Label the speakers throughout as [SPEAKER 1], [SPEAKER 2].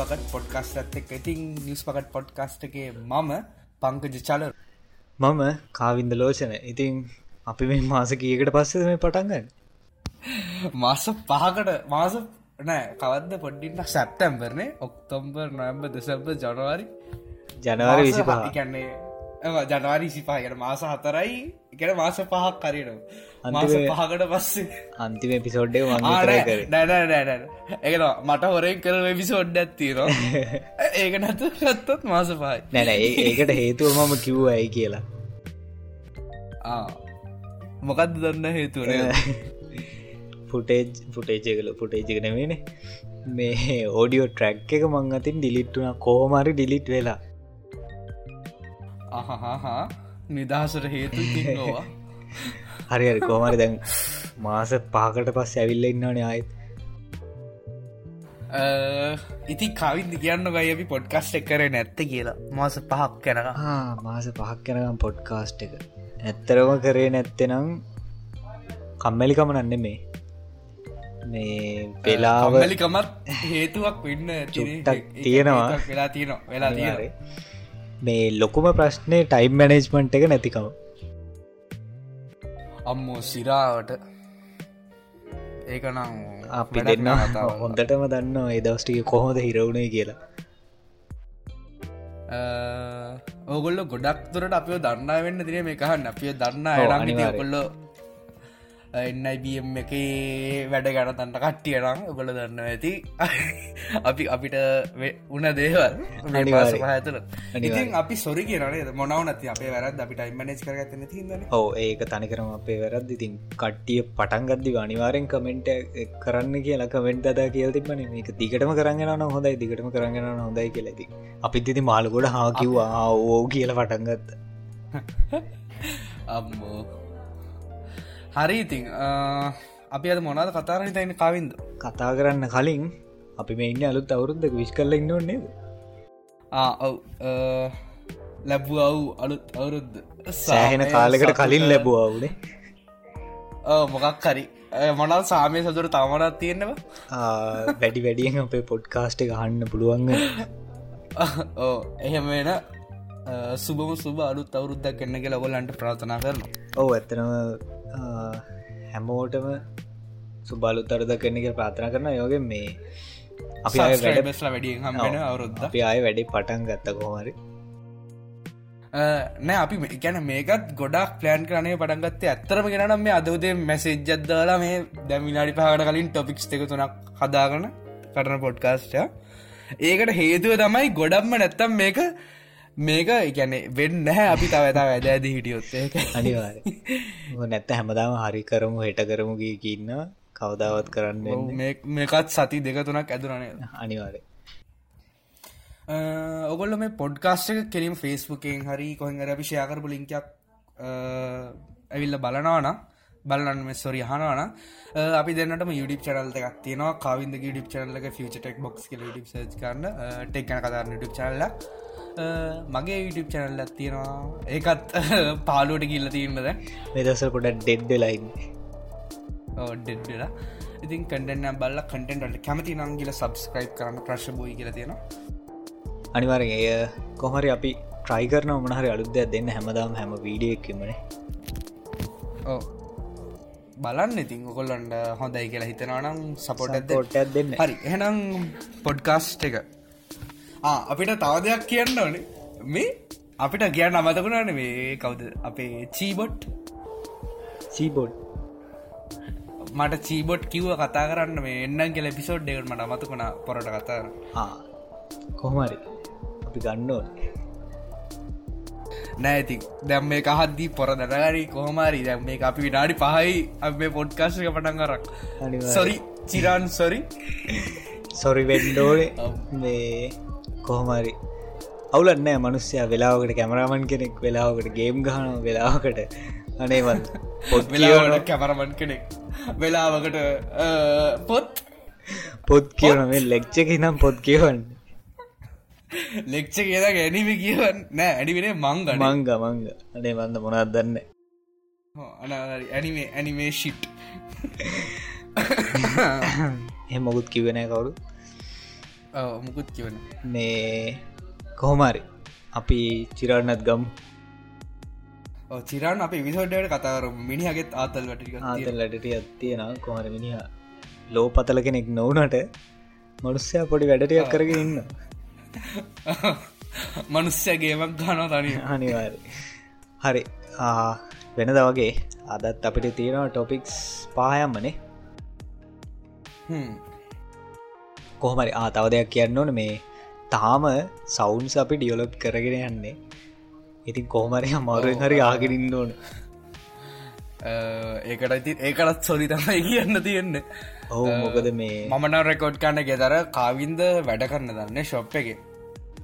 [SPEAKER 1] News බගත් podcast ඇත්තක් ඉතින් news පකට් පොඩ්කස්ටගේ මම පංකජ චල
[SPEAKER 2] මම කාවින්ද ලෝචන. ඉතින් අපි මේ මාස කියකට පස්සෙ මේ පටන්ගන්න
[SPEAKER 1] මාස පහකට මාස නෑ කවද පොඩ්ඩින්න සැප්ටම්බරනේ ඔක්තොම්බර් නොම්බ දෙසම්බ ජනවාරි.
[SPEAKER 2] ජනවාර විසි පහ.
[SPEAKER 1] කන්නේ ජනවාරි සිපාහකට මාස හතරයි. එකන මාස පහක් කරන මාස පහකට පස්සේ.
[SPEAKER 2] අන්තිම පිසෝඩ්ඩේ
[SPEAKER 1] නැනැනැන එකන මට හොරෙන් කර විසෝඩ්ඩ ඇත්තිර ඒක නැතු ඇත්තත් මාස පහයි.
[SPEAKER 2] නැන ඒකට හේතුව මම කිව්ව ඇයි කියලා
[SPEAKER 1] මොකක්ද දන්න හේතුවන
[SPEAKER 2] ෆුටේජ් ෆුටේජකල ෆුටේජක නෙමේන මේ ඕඩියෝ ට්‍රැක් එක මං අතින් ඩිලිට්ටුන කෝමරි ඩිලිට් වෙලා.
[SPEAKER 1] අහහා නිදහසට හේතු නොවා
[SPEAKER 2] හරි හරි කෝමරි දැන් මාස පාකට පස් ඇවිල්ල ඉන්නවන ආයත්.
[SPEAKER 1] ඉති කවින්ද කියන්න ගයි අපි පොඩ්කස්ට් එක් කර නැත්ත කියලා. මාස පහක් කැන
[SPEAKER 2] මාස පහක් කැනකම් පොඩ්කාස්ට් එක. ඇත්තරම කරේ නැත්තෙනම් කම්මැලිකම නන්න මේ මේ
[SPEAKER 1] පෙලාවලිකමත් හේතුවක් වෙන්න
[SPEAKER 2] චුට්ටක් තියෙනවා.
[SPEAKER 1] වෙලා තියෙනවා. වෙලා තියරේ
[SPEAKER 2] මේ ලොකුම ප්‍රශ්නය ටයිම් මැනේජ්මන්ට් එක නැතිකම
[SPEAKER 1] අම්මෝ සිරාවට. ඒකනම්
[SPEAKER 2] අපි දෙන්න හොඳටම දන්න එදවස්ටික කොහොද හිරවුණේ කියලා.
[SPEAKER 1] ඕගොල්ල ගොඩක් තුරට අපිෝ දන්න වෙන්න දින මේ කහන්න අපිය දන්න කොල්ලෝ එන්නයිBM එක වැඩ ගන තන්ට කට්ටියනම් ඔගොල දන්න ඇති. අපි අපිට උන දේවල් හතුර ඉතින් අපි සොරි කියනේ මොනව නති අපේ වැරත් අපිට ඉමනේජ් කරගත්තන තින්න
[SPEAKER 2] ඕ ඒක තනිකරම අපේ වැරද ඉතින් කට්ටිය පටන්ගදදි අනිවාරෙන් කමෙන්ට් කරන්න කියලා කමෙන්ට් අද කියල් තිබන මේක දිගටම කරගෙන හොඳයි. දිගටම කරගෙන හොඳයි කියලති අපිත් ඉති මාලගොඩ හා කිව්වා ඕ කියල පටන්ගත්ත
[SPEAKER 1] අම්මෝ හරි ඉතිං අපි අද මොනාද කතාරන තයින කවින්ද?
[SPEAKER 2] කතා කරන්න කලින් අපි මේ ඉන්න අලුත් අවුරුද්ද විශ් කරල ඉන්න ඕන්නේද
[SPEAKER 1] ඔව් ලැබ්බු අව් අලුත් අවුරුද්ද.
[SPEAKER 2] සෑහෙන කාලෙකට කලින් ලැබවාවුනේ
[SPEAKER 1] මොකක් හරි. මොනල් සාමය සතුර තමනත් තියෙන්නවා?
[SPEAKER 2] වැඩි වැඩියෙන් අපේ පොඩ්කාස්ට ගහන්න පුළුවන්
[SPEAKER 1] ඕ එහෙම වෙන සුබම සුබ අලුත් අවුරුද්දක් කන්න කියලා ගොල්ලන්ට ප්‍රාථනා කරන
[SPEAKER 2] ඔව ඇත්තනම හැමෝටම සුබලු තරද කරන එක ප්‍රාථනා කරන යෝගෙන් මේ
[SPEAKER 1] අපි වැඩස්ලා වැඩිය හමෙන අවුරුද්ද
[SPEAKER 2] අපි අය වැඩි පටන් ගත්ත කොහමරි
[SPEAKER 1] නෑ අපි ගැන මේකත් ගොඩක් ප්ලෑන් කරනය පටන්ගත්තේ ඇත්තරම ගෙනම් මේ අදවදේ මැසේජ්ජදදාලා මේ දැමිනාඩි පහකට කලින් ටොපික්ස් එක තුනක් හදාගන කරන පොඩ්කාස්ට ඒකට හේතුව තමයි ගොඩක්ම නැත්තම් මේක මේක ඉගැන වෙන්න අපි තවතා වැද ඇද හිටියොත් ඒක.
[SPEAKER 2] අනිවාර නැත්ත හැමදාම හරි කරමු හෙට කරමු ගීකින්න කවදාවත් කරන්න
[SPEAKER 1] මේකත් සති දෙක තුනක් ඇදුරනේ
[SPEAKER 2] අනිවාරය
[SPEAKER 1] ඔගොල්ල මේ පොඩ්කාස්ට කෙරීම ෆේස්බුකෙන් හරි කොහඟ අපි ෂයාකරපු ලිංකයක් ඇවිල්ල බලනවාන බලන්න මෙ සොරි හනවාන අපි දෙන්නට යුඩිප් චරල්ත එකක් තියනවා. කවින්ද ඩිප් චනල්ලක ෆිචටෙක් බොක්ස් කල ඩිප් සච් කරන්න. ටෙක්න කතාරන්න ඩිප් චනල්ල මගේ YouTube චැනල්ල තියෙනවා. ඒකත් පාලුවට කිල්ල තිීමද
[SPEAKER 2] මෙදස කොට ඩෙඩ්ඩ ලයින්
[SPEAKER 1] ඩෙඩ්ඩලා ඉතින් කටන්න බල්ල කටෙන්ට කැමති නම් කියල සබස්ක්‍රයිබ් කරන්න ප්‍රශ් බෝයි කියල තියෙනවා.
[SPEAKER 2] අනිවාර එය කොහරි අපි ට්‍රයි කරන මනහරි අලුද්දයක් දෙන්න හැමදාම් හැම වීඩියෙක්කමනේ
[SPEAKER 1] ඕ බලන්න ඉතින් ඔකොල්ලන්ට හොඳයි කියලා හිතනවනම් සපොට්
[SPEAKER 2] පොට්ටක් දෙන්න.
[SPEAKER 1] හරි එහනම් පොඩ්කාස්ට් එක අපිට තව දෙයක් කියන්න ඕනේ. මේ අපිට කියන්න අමතකුණන මේ කවුද? අපේ චීබොට්.
[SPEAKER 2] සීබොඩ්
[SPEAKER 1] මට චීබොට් කිව්ව කතා කරන්න මේ එන්න කියල පිසෝඩ් දෙකට මට අමතකුණ පොරට කතාර
[SPEAKER 2] කොහමරි? අපි ගන්න
[SPEAKER 1] නෑති දැම් මේ කහද්දී පොර දැනගරි කොහමරි? දැම් මේ අපි විනාඩි පහයි. අප පොඩ්කාශක පටන් කරක් සොරි චිරාන් සොරි
[SPEAKER 2] සොරි වෙන්ඩෝනේ මේ කොහොමරි? අවුලන්නෑ මනුස්්‍යයා වෙලාවකට කැමරාමන් කෙනෙක් වෙලාවකට ගේම් ගහන වෙලාවකට අනේවන්
[SPEAKER 1] පොත් වෙලාවට කැමරමන් කෙනෙක්. වෙලාවකට පොත්?
[SPEAKER 2] පොත් කියවන මේ ලෙක්්චක නම් පොත් කියවන්න.
[SPEAKER 1] ලෙක්ෂ කියද ගැනීම කියවන්න. නෑ ඇඩිවෙන මංග
[SPEAKER 2] මංග මංග. අනේ වන්න මොනත් දන්න?
[SPEAKER 1] ඇනිමේ ඇනිමේ ශිට්
[SPEAKER 2] එ මොකුත් කිවෙන කවුරු
[SPEAKER 1] මුකුත් කිවන
[SPEAKER 2] මේ කොහොමරි අපි චිරන්නත් ගම්.
[SPEAKER 1] චිරන් අප විසෝඩ්ඩට කතාර මිනිහගෙත් ආතල් වැටික
[SPEAKER 2] ආතල් ලටට ඇත්තියෙන කොහර මිනිහ ලෝ පතල කෙනෙක් නොවනට මනුස්්‍යය පොඩි වැඩටියක් කරගෙන ඉන්න.
[SPEAKER 1] මනුස්්‍යයගේමක් ගන තනි
[SPEAKER 2] අනිවාර හරි වෙනද වගේ. අදත් අපිට තියෙනවා ටොපික්ස් පායම්මනේ කොහමරි ආ තව දෙයක් කියන්න ඕන. මේ තාම සෞන්ස් අපි ඩියලොප් කරගෙන යන්නේ. ඉතින් කොහමරය අමාරුවෙන් හරි ආගෙනින් ඕන.
[SPEAKER 1] ඒකට ඉති ඒකටත් සොරි තමයි කියන්න තියෙන්න.
[SPEAKER 2] ඔහු මොකද මේ
[SPEAKER 1] මමන රෙකෝඩ් කන්න ගෙදර කාවින්ද වැඩ කරන්න දන්න ශොප් එක.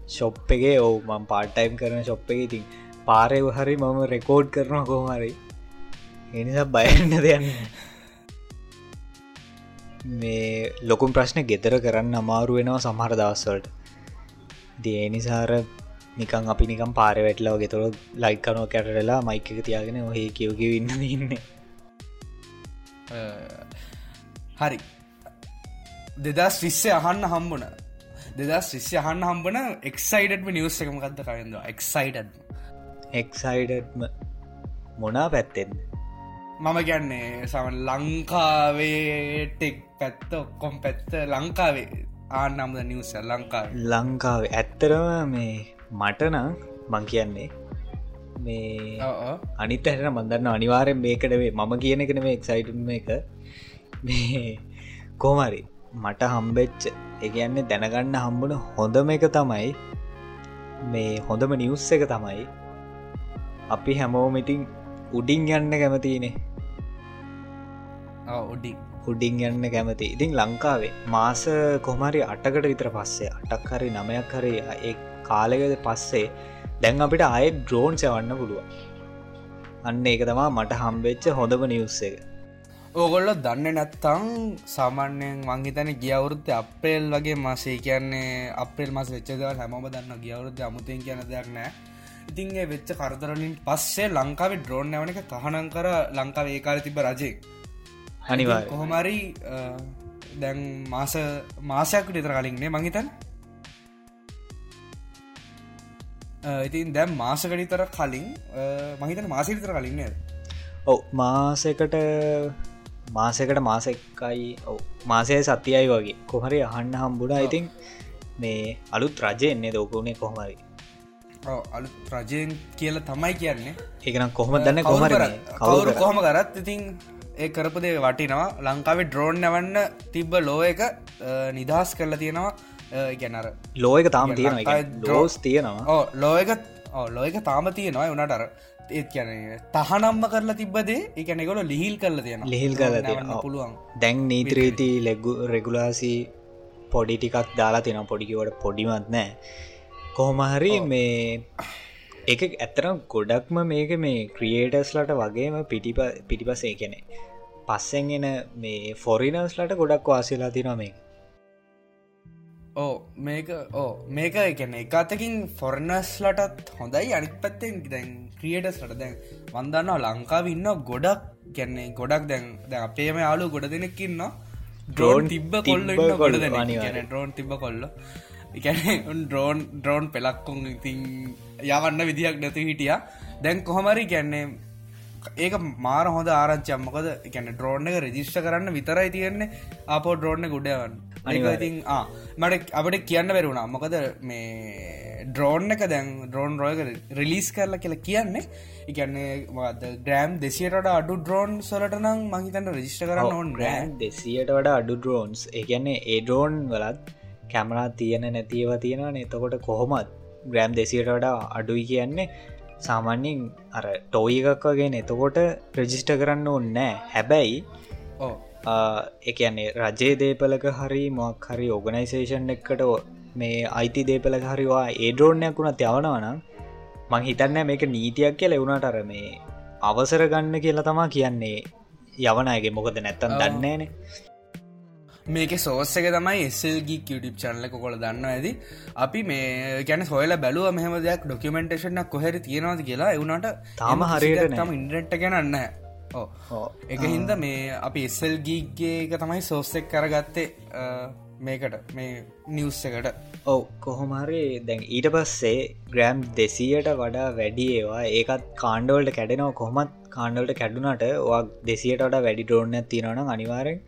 [SPEAKER 2] ශොප් එකේ ඔවු මං පාට්ටයිම් කරන ශොප් එක. ඉතින් පාරය හරි මම රෙකෝඩ් කරන කොහමරි එනිසා බයන්න දෙයන්න මේ ලොකුම් ප්‍රශ්න ගෙදර කරන්න අමාරු වෙනවා සමහර දවස්වලට. දේ නිසාර නිකන් අපි නිකම් පාර වැටලාව ගෙතුර ලයිකනෝ කැටරලා මයික තියාගෙන ඔහේ කියවක ඉන්න? ඉන්න
[SPEAKER 1] හරි. දෙදස් විශ්‍ය අහන්න හම්බුන. දෙදස් විශ්‍ය අහන්න හම්බන එක්සයිඩම නිවස් එකමකක්ද කයද එක්සයිඩ
[SPEAKER 2] එක්සයිඩම මොනා පැත්තෙන්
[SPEAKER 1] මම ගැන්නේ සම ලංකාවේ ටෙක් පැත්ත ඔක්කොම් පැත්ත ලංකාවේ. ආනම්ද නිවස ලංකාව.
[SPEAKER 2] ලංකාවේ. ඇත්තරම මේ මටනම් මං කියන්නේ මේ අනිත හැට මන්දන්න අනිවාරෙන් මේකටවේ මම කියන එකන මේ එක්සයිටම එක. මේ කෝමරි මට හම්බෙච්ච එකන්නේ දැනගන්න හම්බුන හොඳම එක තමයි මේ හොඳම නිවස් එක තමයි අපි හැමෝමිටින් උඩින් යන්න කැමතිනේ
[SPEAKER 1] උඩින්.
[SPEAKER 2] උඩින් යන්න කැමති. ඉතින් ලංකාවේ මාස කොමරි අටකට විතර පස්සේ අටක් හරි නමයක් හරි ඒ කාලෙකද පස්සේ දැන් අපිට අය ඩ්‍රෝන් සවන්න පුළුව අන්න ඒක තමා මට හම්බෙච්ච හොඳම නිවස්ස එක.
[SPEAKER 1] ඕගොල්ල දන්න නැත්තං සාමාන්‍යයෙන් වංහිතන ගියවුරුත්ත අප්‍රේල් වගේ මාසේ කියන්නේ අප්‍රේල් මස වෙච්චදව හැමෝම දන්න ගියවුරුද්ධ අමුතෙන් කියන දෙයක් නෑ ඉතින් ඒ වෙච්ච කරදරලින් පස්සේ ලංකාවේ ඩ්‍රෝන් නැවන එක තහනන් කර ලංකාව ඒකාල තිබ රජේ.
[SPEAKER 2] අනිවා
[SPEAKER 1] කොහොමරි දැන් මාස මාසයක් විතර කලින්නේ මංහිතන් ඉතින් දැම් මාසකඩිතර කලින් මහිතන මාසවිතර කලින්න
[SPEAKER 2] ඔව මාසකට මාසකට මාසෙක්කයි ඔව මාසය සතියයි වගේ. කොහරි අහන්න හම්බුඩා ඉතින් මේ අලුත් රජය එන්නේ දෝකුණේ කොහමරි
[SPEAKER 1] අලු රජයෙන් කියල තමයි කියන්නේ.
[SPEAKER 2] ඒකනම් කොහොම දන්න කොහමර
[SPEAKER 1] කවුරු කොහම කරත් ඉතින් ඒ කරපුදේ වටිනවා. ලංකාවේ ඩ්‍රෝන් නැවන්න තිබ්බ ලෝ එක නිදහස් කරලා තියෙනවා. ගැනර
[SPEAKER 2] ලෝයක තාම තියෙන ඩෝස් තියෙනවා.
[SPEAKER 1] ලෝයක ලෝයක තාම තියෙනවා. වනට අර ඒත් කියන තහනම්ම කරලා තිබ්බදේ එකනෙකොල ලිහිල් කරල තියෙන
[SPEAKER 2] ලිහිල් කරල
[SPEAKER 1] පුළුවන්.
[SPEAKER 2] දැන් නීත්‍රීති ලෙගු රෙගුලාසි පොඩි ටිකක් දාලා තියෙන පොඩිකිවට පොඩිමත් නෑ කොහොමහරි මේ එක ඇතරම් ගොඩක්ම මේක මේ ක්‍රියේටස්ලට වගේම පිටිප පිටිපසේ කෙනෙ පස්සෙන් එන මේ ෆොරිනස්ලට ගොඩක් වාසිලා තින මේ
[SPEAKER 1] ඕ මේක ඕ මේක එකන එකතකින් ෆොරනස්ලටත් හොඳයි. අනිත් පත්තෙන් දැන් ක්‍රියටස්ලට දැන් වන්දන්නවා ලංකාව ඉන්න ගොඩක් ගැන්නේ ගොඩක් දැන් ද අපේම යාලු ගොඩ දෙනෙක්කින්න ඩ්‍රෝන් තිබ්බ කොල්ල ගොඩ ඩ්‍රෝන් තිබ කොල්ල එකැන ඩ්‍රෝන් ඩ්‍රෝන් පෙලක්කොන් ඉතින් යවන්න විදිහක් නැති හිටිය. දැන් කොහොමරි ගැන්නේ ඒක මාර හොඳ ආරච්චම්මකද ගැන ඩ්‍රෝන් එක රජිස්ට කරන්න විතරයි තියෙන්නේ. අපෝ ඩ්‍රෝන්න ගුඩයවන් අනිතින් මට අපට කියන්න බැරුණා මොකද මේ ඩ්‍රෝන් එක දැන් ඩ්‍රෝන් රෝයක රිලිස් කරලා කියලා කියන්නේ එකන්නේ ග්‍රෑම් දෙසියට අඩු ඩ්‍රෝන් සොලට නම් මහිතන්න රජිස්ට කරන්න ඕන්. ග්‍රෑන්
[SPEAKER 2] දෙසියට වඩා අඩු ඩ්‍රෝන්ස් ඒගැන්නේ ඒ ඩ්‍රෝන් වලත් කැමරා තියෙන නැතිව තියෙනවා එතකොට කොහොමත් ග්‍රෑම් දෙසියට වඩා අඩුයි කියන්නේ සාමාන්‍යින් අර ටෝයි එකක් වගේ එතකොට රජිස්ට කරන්න ඕන්නෑ හැබැයි එකන්නේ රජයේ දේපලක හරි මොක් හරි ඕගනයිසේෂන් එකට මේ අයිති දේපල හරිවා ඒඩරෝනයක් වුණත් යවනවනම් මං හිතන්න මේක නීතියක් කියල. එවුණට අර මේ අවසර ගන්න කියලා තමා කියන්නේ යවනයගේ මොකද නැත්තන් දන්නේනේ
[SPEAKER 1] මේක සෝස්ස එක තමයි එස්සල්ගී කියටිප් චනලක කොළ දන්න ඇති අපි මේ ගැන සොයල බැලුව මෙහම දෙයක් ඩොකමෙන්ටේෂන කොහැර තියෙනවාද කියලා. එවුණට
[SPEAKER 2] තාම හරියට
[SPEAKER 1] තම ඉන්ඩට් ගැනන්න එක හින්ද මේ අපි එස්සල්ගීගේ එක තමයි සෝස්සෙක් කරගත්තේ මේකට මේ නිවස් එකට.
[SPEAKER 2] ඔව. කොහොමරි දැන් ඊට පස්සේ ග්‍රෑම් දෙසීයට වඩා වැඩි ඒවා ඒකත් කාණ්ඩවලට කැඩෙනව. කොහොමත් කාණ්ඩවලට කැඩුනට වා දෙසියට වඩා වැඩි ඩෝර්න තිනවන අනිවාරෙන්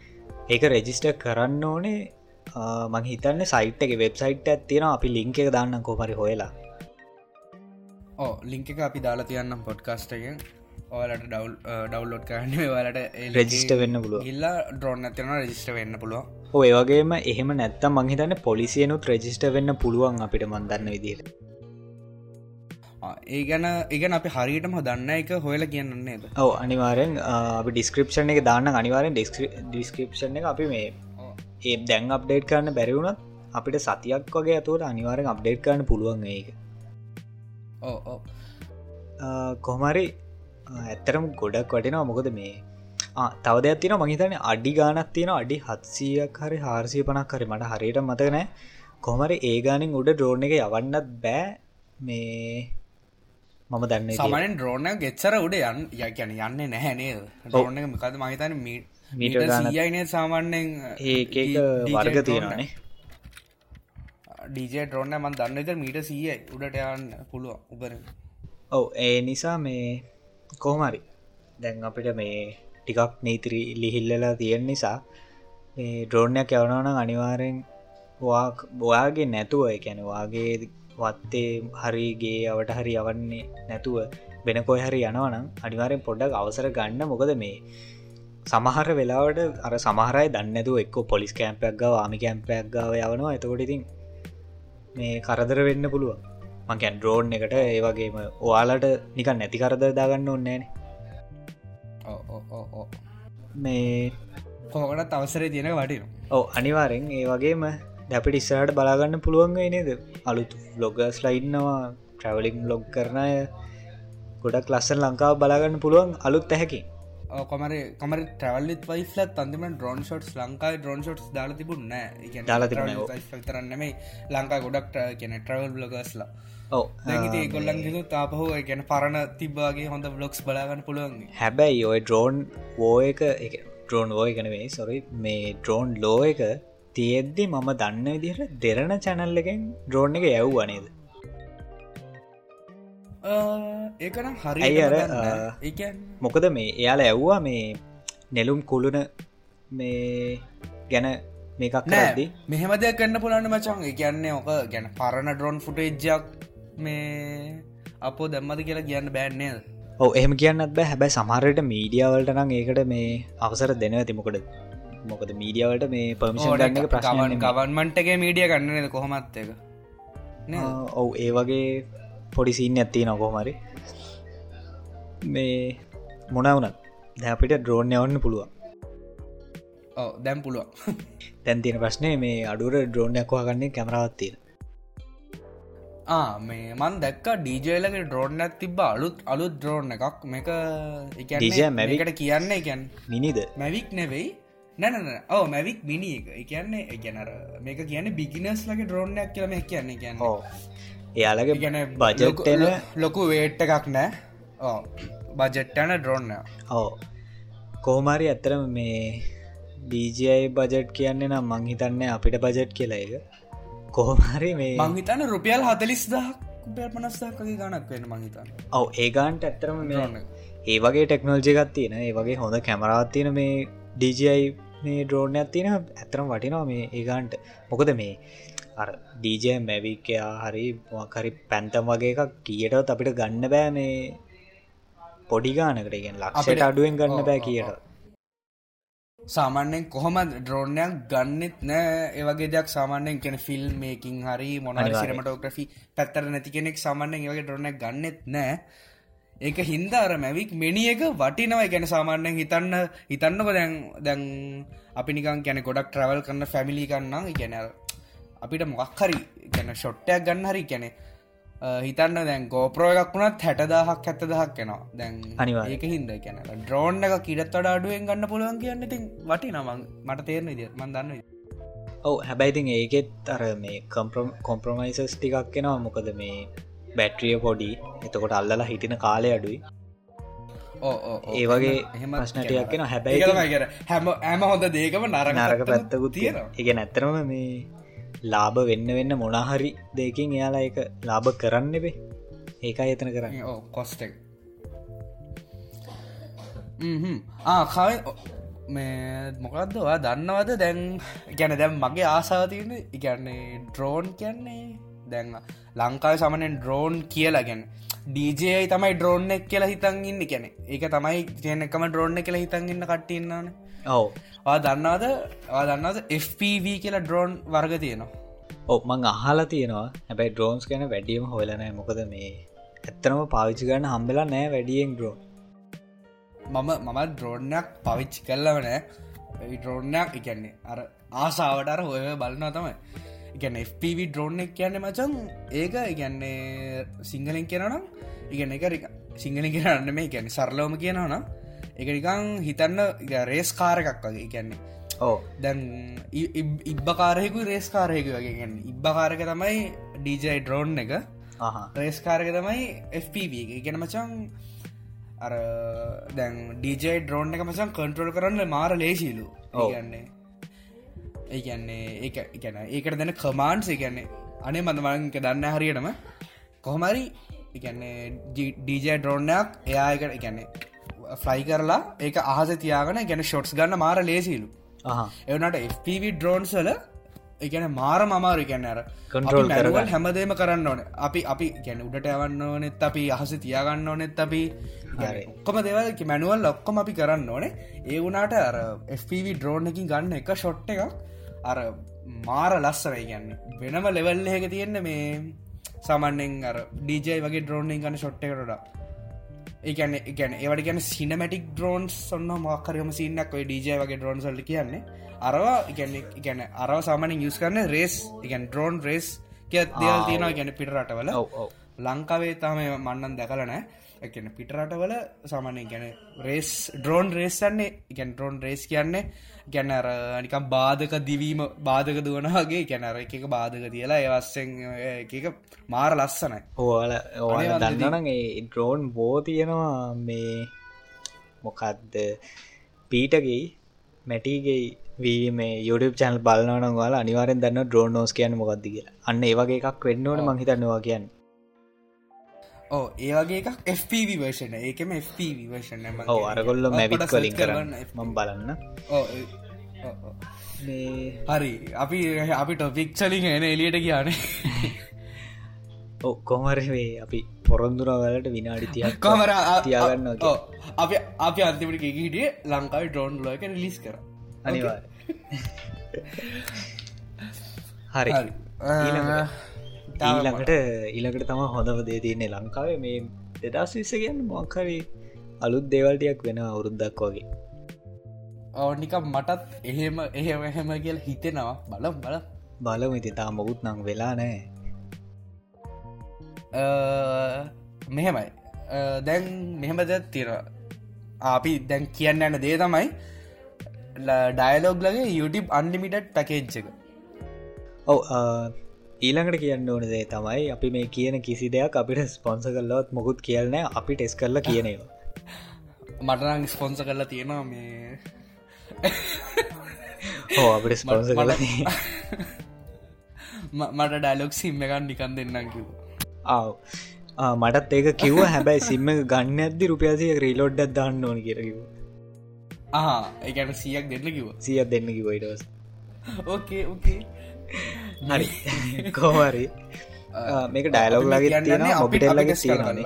[SPEAKER 2] ඒක රෙජිස්ට කරන්න ඕනේ. මං හිතන්න සයිට් එක වෙබ්සයිට් ඇත්තියෙන අපි ලිංක එක දාන්න කොමරි හොයලා.
[SPEAKER 1] ඕ ලිංක එක අපි දාලා තියන්නම් පොඩ්කාස්ටගෙන් ඕලට ඩවල් ඩවල්ලෝඩ් කරන්න වලට
[SPEAKER 2] රෙජිස්ට වෙන්න පුළුව
[SPEAKER 1] ඉල්ලා ඩ්‍රෝන් ඇතින රජිස්ට වෙන්න පුළුව
[SPEAKER 2] ඔයවගේම එහෙම නැත්තම් මංහිතන්න පොලිසියනුත් රෙජිස්ට වෙන්න පුළුවන් අපිට මන්දන්න විදිර
[SPEAKER 1] ඒ ගැන ඉගන අපි හරියටම දන්න එක හොයල කියන්නේද
[SPEAKER 2] ඔව අනිවාරෙන් අපි ඩිස්ක්‍රපෂන් එක දාන්න අනිවාරෙන් ඩිස්ක්‍රපෂන් එක අපි මේ ඒ දැන් අප්ඩේට් කරන්න බැරිවුණත් අපිට සතියක් වගේ ඇතුවට අනිවාරෙන් අප්ඩේට් කරන්න පුළුවන් ඒක.
[SPEAKER 1] ඕ
[SPEAKER 2] කොහමරි ඇත්තරම් ගොඩක් වටිනවා. මොකද මේ තව දෙයක් තින මහිතන අඩි ගානක් තියෙන අඩි හත්සියක් හරි හාරසිය පනක් හරි. මට හරියට මතකනෑ කොමරි ඒ ගානින් උඩ ඩ්‍රෝන් එක යවන්නත් බෑ. මේ මම දන්න
[SPEAKER 1] සමනෙන් ඩ්‍රෝන ගෙච්චර උඩ යන් ය කියන යන්න නැහැනේ ඩ්‍රෝන එක මකද මහිතන මීට සියයිනේ සාමාන්‍යෙන්
[SPEAKER 2] ඒක වර්ග තියෙනනේ
[SPEAKER 1] ඩීජේ ඩ්‍රෝන්න මන් දන්නත මීට සීයයි උඩට යන්න පුළුව උබර
[SPEAKER 2] ඔව ඒ නිසා මේ කොහමරි දැන් අපිට මේ ටිකක් නීතිරි ලිහිල්ලලා තියෙන නිසා ඩ්‍රෝණයක් යවනවන අනිවාරෙන් බොයාගේ නැතුව එකැන වාගේ වත්තේ හරිගේ අවට හරි යවන්නේ නැතුව වෙන කොයි හරි යනවනම් අනිවාරෙන් පොඩ්ඩක් අවසර ගන්න. මොකද මේ සමහර වෙලාවට අර සමහරයි දන්නතු එක්ක පොලිස් කෑම්පයක් ගව ආමි කෑම්පයක් ගාව යවනවා. එතකොට ඉතින් මේ කරදර වෙන්න පුළුව මකැන් ඩ්‍රෝන් එකට ඒවගේම ඔයාලට නිකන් නැති කරදර දාගන්න ඔන්නේන මේ
[SPEAKER 1] කෝකට අවසරේ තියෙන වටින
[SPEAKER 2] ඕ අනිවාරෙන් ඒ වගේම දැපිට ඉස්සරට බලාගන්න පුළුවන් නේද? අලුත් ලොගස් ලයින්නවා ට්‍රවලිං ලොග් කරනය ගොඩක් ලස්සන් ලංකාව බලාගන්න පුළුවන් අලුත් ඇහැකි
[SPEAKER 1] කොමර කොමර ට්‍රවල්ලිත් වයිස්ලත් අන්තිම ඩ්‍රෝන් ෂොට්ස් ලංකායි ඩ්‍රෝන් ෂොට්ස් දාල තිබුන්න තරන්නේ ලංකා ගොඩක් කියන ට්‍රවල් බ්ලොගස්ලා
[SPEAKER 2] ඔව
[SPEAKER 1] ගොල්ලන් තාපහෝ ගැන පරණ තිබ්බාගේ හොඳ බ්ලොක්ස් බලාගන්න පුළුවන්.
[SPEAKER 2] හැබැයි ඔය ඩ්‍රෝන් වෝ එක ඩ්‍රෝන් වෝය කනවේ සොරි මේ ඩ්‍රෝන් ලෝ එක තියෙද්දි මම දන්න විදිහට දෙරණ චැනල් එකෙන් ඩ්‍රෝන් එක යව් වනේද
[SPEAKER 1] ඒකනම් හරි
[SPEAKER 2] අර මොකද මේ එයාල ඇව්වා මේ නෙලුම් කුළුණ මේ ගැන මේකක් නැදි
[SPEAKER 1] මෙහෙම දෙයක් කන්න පුළන්න මචන් කියන්නේ ඕක ගැන පරණ ඩ්‍රෝන් ෆුටේජ්ජක් මේ අපෝ දැම්මද කියලා කියන්න බෑන්නේද
[SPEAKER 2] ඔව එහෙම කියන්නත් බෑ. හැබැයි සමහරයට මීඩියවලට නම් ඒකට මේ අවසර දෙනව. තිමොකද මොකද මීඩියවලට මේ පමිෂන් ගන්න එක ප්‍රශ්න
[SPEAKER 1] ගවන්මන්ටගේ මීඩිය ගන්නද කොහොමත් එක
[SPEAKER 2] ඔවු ඒ වගේ පොඩිසින්න ඇත්ති නොකොමරි මේ මොනවුනත් දැපිට ඩ්‍රෝන් යවන්න පුළුවන්.
[SPEAKER 1] දැම් පුළුවන්.
[SPEAKER 2] තැන් තියෙන ප්‍රශ්නය මේ අඩුර ඩ්‍රෝන්යක් වාගන්නේ කැමරවත්තිය
[SPEAKER 1] මේ මන් දැක්ක ඩීජලගේ ඩ්‍රෝන්නක් තිබ අලුත් අලුත් ඩ්‍රෝන් එකක්. මේක මැවිකට කියන්න එකැන්
[SPEAKER 2] මිනිද
[SPEAKER 1] මැවික් නෙවෙයි නැනන ඕ මැවික් මිනි එක. එකන්නේ එකැනර මේක කියන බිගිනස් ලගේ ඩ්‍රෝන්නයක් කියලම කියන්නේ කියන්න.
[SPEAKER 2] එයාලගේ
[SPEAKER 1] ගැන
[SPEAKER 2] බජට්ටන
[SPEAKER 1] ලොකු වේට්ට එකක් නෑ. ඕ බජෙට්ටන ඩ්‍රෝන්න
[SPEAKER 2] ඕ කෝමාරි ඇත්තරම මේ DJයි බජට් කියන්නේ නම් මංහිතන්න අපිට බජට් කියලා එක කොහොමරි මේ
[SPEAKER 1] මංහිතන්න රුපියල් හතලිස් දහක් පනස්සක්ගේ ගණක් වෙන මංහිතන්න
[SPEAKER 2] ඔව ඒගන්ට ඇත්තරම මේ ඒ වගේ ටෙක්නෝල්ජිකත් තියෙන ඒ වගේ හොඳ කැමරාත් තියෙන මේ DJයි මේ ඩ්‍රෝනයක් තියෙන ඇතරම් වටිනවා මේ ඒගන්ට මොකද මේ අර ඩීජ මැවිකයා හරි මොකරි පැන්තම් වගේ එකක් කියටත් අපිට ගන්න බෑ මේ පොඩිගානකට ගෙන් ලක්ෂට අඩුවෙන් ගන්න බෑ කියට.
[SPEAKER 1] සාමාන්‍යෙන් කොහොම ඩ්‍රෝනයක් ගන්නෙත් නෑ. ඒවගේ දෙයක් සාමාන්‍යෙන් කෙන ෆිල් මේකින් හරි මොනරි සිරමටෝග්‍රෆි පැත්තර නැති කෙනෙක් සාමාන්‍යෙන් ඒවගේ ඩ්‍රෝනයක් ගන්නෙත් නෑ ඒක හින්දාර මැවික් මෙනි එක වටිනව. ගැන සාමාන්‍යෙන් හිතන්න හිතන්නක දැන් දැන් අපි නිකන් ගැන ගොඩක් ට්‍රවල් කරන්න ෆැමිලි කන්නම් ගැන අපිට මොක් හරි ගැන ෂොට්ටයක් ගන්න හරි කැනෙ හිතන්න දැන් ගෝප්‍රෝ එකක් වුණත් හැටදාහක් ඇත්ත දහක් කෙනවා දැන්
[SPEAKER 2] අනිවා
[SPEAKER 1] ඒක හින්ද කියන ඩ්‍රෝන් එක කිරත් වඩ අඩුවෙන් ගන්න පුළුවන් කියන්න ඉතින් වටි නමං මට තේරන ද මන් දන්න
[SPEAKER 2] ඔව හැබැයිතින් ඒකෙත් අර මේ කොම්ප්‍රමයිසස් ටිකක් කෙනවා මොකද මේ බැට්‍රිය පොඩි. එතකොට අල්ලලා හිටින කාලය අඩුයි. ඒ වගේ ප්‍රශ්නටයක් කෙන හැබැයි
[SPEAKER 1] හැම ඇම හොඳ දේකම නර
[SPEAKER 2] නරක පැත්තකුත් තියෙන එක නැත්තරම මේ ලාභ වෙන්න වෙන්න මොනාහරි දෙකින් එයාලා එක ලාභ කරන්න බේ ඒකයි එතන කරන්න.
[SPEAKER 1] කොස්ටක් ආකාව මේ මොකක්දවා දන්නවද? දැන් ගැන දැම් මගේ ආසාතියන ඉගැන්නේ ඩ්‍රෝන් කියන්නේ දැන් ලංකාව සමනෙන් ඩ්‍රෝන් කියලා ගැන ඩීජයි තමයි ඩ්‍රෝන් එක් කියලා හිතන් ඉන්න කැනෙ ඒක තමයි තියනෙකම ඩ්‍රෝන්න කියලා හිතන් ඉන්න කට්ටන්නන
[SPEAKER 2] ඔව.
[SPEAKER 1] දන්නවද? දන්නවද FPV කියලා ඩ්‍රෝන් වර්ග තියෙනවා?
[SPEAKER 2] ඔක් මං අහලා තියෙනවා. හැබැයි ඩ්‍රෝන්ස් ගැන වැඩියම හොලනෑ මොකද මේ ඇත්තනම පාවිච්චි කරන්න හම්බෙලා නෑ වැඩියෙන් ඩ්‍රෝන්
[SPEAKER 1] මම මම ඩ්‍රෝන්නයක් පවිච්චි කල්ලවනෑ ඩ්‍රෝන්නයක් එකන්නේ අර ආසාාවට අර හොය බලන්නා තමයි එකන FPV ඩ්‍රෝන් එක කියන්නේ මචන් ඒක ඉගැන්නේ සිංහලෙන් කියනනම් ඉගන්න එක සිංහලි කියන්න මේ ගැන සරලෝම කියනවනම් එකනිකං හිතන්න රේස් කාර එකක් වගේ කියන්නේ.
[SPEAKER 2] ඕ
[SPEAKER 1] දැන් ඉබ්බකාරයකු රේස්කාරයක වගේ ගැන්න ඉබ්බකාරක තමයි ඩීජයි ඩ්‍රෝන් එක. රේස්කාරක තමයි FPV ගැන මචන් අර දැන් ඩීජයි ඩ්‍රෝන් එක මචන් කන්ට්‍රෝල් කරන්න මාර ලේසිලු. ඕගන්නේ ඒගැන්නේ ඒ ගැන ඒකට දැන කමාන්්ස් ගැන්නේ අනේ මඳමංක දන්න හරියටම කොහොමරි එකන්නේ ඩීජය ඩ්‍රෝන්නයක් එයායකට එකන්නේ ෆ්ලයි කරලා ඒක අහස තියාගන ගැන ෂොට්ස් ගන්න මාර ලේසිලු එවනට FPV ඩ්‍රෝන්සල එකන මාර මමාරු ගැන්න අර
[SPEAKER 2] කන්ට්‍රෝල්
[SPEAKER 1] මැනුවල් හැමදේම කරන්න ඕන අපි අපි ගැන උඩට යවන්න ඕනෙත් අපි අහස තියාගන්න ඕනෙත් අපි ඔක්කොම දෙවල්කි මැනුවල් ඔක්කොම අපි කරන්න ඕනේ ඒ වුනාට අර FPV ඩ්‍රෝන් එකින් ගන්න එක ෂොට්ට එක අර මාර ලස්සරයි ගැන්න වෙනම ලෙවල් එක තියෙන්න මේ සාමන්නෙන් අර ඩීජයි වගේ ඩ්‍රෝන්ෙන් ගන්න ෂොට්ට කරට ඒගැන ගැන ඒවට ගැන සිනමටික් ඩ්‍රෝන්ස් ඔන්න මක්කරම සින්නක් ඔයි ඩජය වගේ ඩ්‍රෝන් සල්ල කියන්නේ. අරවා ගැන අරව සාමන යුස් කරන රේස් ඉගැන් ඩ්‍රෝන් රේස් කිය දෙවල් තියෙනවා ගැන පිටරටවල ලංකාවේ තම මන්නන් දැකලනෑ එකන පිටරටවල සාමානය ගැන රේස් ඩ්‍රෝන් රේස්සන්නේ ගැන් ඩ්‍රෝන් රේස් කියන්නේ ගැන අර නිකම් බාධක දිවීම බාධක දුවනගේ ගැනර එකක බාධක තියලා ඒවස්සෙන් එක මාර ලස්සනයි.
[SPEAKER 2] ඕල දන්නන ඩ්‍රෝන් බෝ තියෙනවා මේ මොකක්ද පීටගේ මැටිගේ වී මේ YouTube චැනල් බලනවන වාල අනිවාරෙන් දන්න ඩ්‍රෝන් නෝස් කියන්න මොකක්ද කියලා. අන්න ඒවගේ එකක් වෙන්නවන මහිතන්නවා කියන්න
[SPEAKER 1] ඕ ඒවගේ එකක් FPV වර්ෂණ ඒකම FPV වර්ෂණ
[SPEAKER 2] ඕ අරගොල්ල මැවිත් කලින් කරන්න මම් බලන්න.
[SPEAKER 1] හරි අපි අපි ටොපික් චලින් එන එලියට කියන
[SPEAKER 2] ඔක්කොමරවේ අපි පොරොන්දුරවලට විනාඩි තියක්
[SPEAKER 1] කොමර
[SPEAKER 2] තියාගන්න
[SPEAKER 1] අප අපි අන්තිමට හිටිය ලංකායි ඩ්‍රෝන් ලෝක ලිස් කර.
[SPEAKER 2] අනිවා හරි ඊළඟට ඊළඟට තම හොඳව දේ තියන්නේ ලංකාවේ. මේ දෙදස් විස්ස කියන්න මොක්හරි අලුත් දේවල්ටයක් වෙන අවුරුද්දක් වගේ.
[SPEAKER 1] ඕනික මටත් එහෙම එහෙම එහෙම කියල හිතෙනවා. බලම් බල
[SPEAKER 2] බලම ඉති තා මොකුත් නං වෙලා නෑ
[SPEAKER 1] මෙහෙමයි. දැන් මෙහෙම ද තිර අපි දැන් කියන්න යන දේ තමයි ඩයිලෝග් ලගේ YouTube අන්ලිමිටඩ් පැකේජ් එක.
[SPEAKER 2] ඔව ඊළඟට කියන්න ඕන දේ තමයි අපි මේ කියන කිසි දෙයක් අපිට ස්පොන්ස කරලවත් මොකුත් කියලන අපි ටෙස් කරලා කියනවා
[SPEAKER 1] මටනං ස්පොන්ස කරලා තියෙනවා මේ.
[SPEAKER 2] හෝ අපිට ස්පොන්ස කල
[SPEAKER 1] මට ඩයිලොක් සිම්ම එකන් නිකන් දෙන්නම් කිව
[SPEAKER 2] ආව්. මටත් ඒක කිව්ව. හැබැයි සිම්ම ගන්න ඇදදි රුපියසිය රීලෝඩ්ඩ දන්න ඕන කියරකිව
[SPEAKER 1] ආ ඒකන සියක් දෙන්න කිව
[SPEAKER 2] සියක් දෙන්න කිවයිටස්
[SPEAKER 1] ඕකේ ඕකේ
[SPEAKER 2] හරි. කෝමරි මේක ඩයිලොග් ලගේ තියෙන ඔපිටල්ලගේ තියෙනන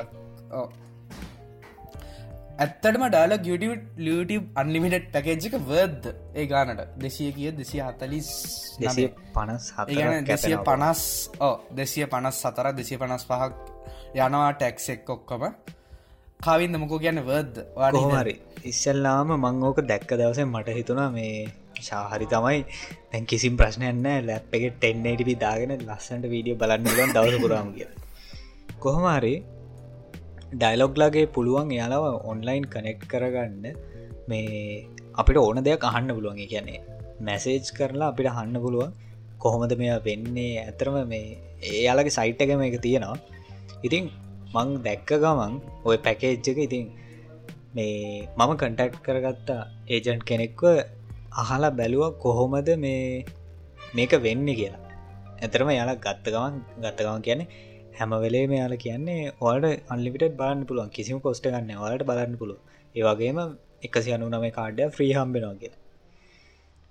[SPEAKER 1] ඇත්තටම ඩාලක් YouTube අන්ලිමිට පැකේජ්ක වර්ද ඒ ගානට. දෙසිය කිය දෙසිය හතලිස්
[SPEAKER 2] දෙසිය පනස්
[SPEAKER 1] දෙසිය පනස් ඕ දෙසිය පනස් සතර දෙසිය පනස් පහක් යනවා ටැක්ස් එක් ඔක්කොම. කවින්ද මොකෝ ගැන්න වර්ද
[SPEAKER 2] හරි. ඉස්සල්ලාම මං ඕක දැක්ක දවසෙන් මට හිතුනා මේ ශාහරි තමයි. තැන් කිසිම් ප්‍රශ්නයන්න ලැප් එක ටෙන්නටි දාගෙන ලස්සන්ට වීඩියෝ බලන්න ලන් දවස පුරාම කිය කොහොමරි ඩයිලොග්ලාගේ පුළුවන් එයාලාව ඔන්ලයින් කනෙක්් කරගන්න මේ අපිට ඕන දෙයක් අහන්න පුළුවන්. කියන්නේ මැසේජ් කරලා අපිට හන්න පුළුවන් කොහොමද මෙයා වෙන්නේ? ඇතරම මේ එයාලගේ සයිට් එකම එක තියෙනවා. ඉතින් මං දැක්ක ගමන් ඔය පැකේජ්ජක ඉතින් මේ මම කන්ටක්් කරගත්තා ඒජන්ට් කෙනෙක්ව අහලා බැලුව කොහොමද මේ මේක වෙන්න කියලා. ඇතරම යාලා ගත්තගවන් ගත්තගවන් කියන්නේ හැමවෙලේ මෙයාල කියන්නේ ඔල්ට අන්ලිමිට බලන්න පුළුවන්. කිසිම කොස්ට ගන්න වලට බලන්න පුළුව ඒවගේම එකසි අනු නම කාඩ්ඩ ෆ්‍රී හම්බෙනවා කිය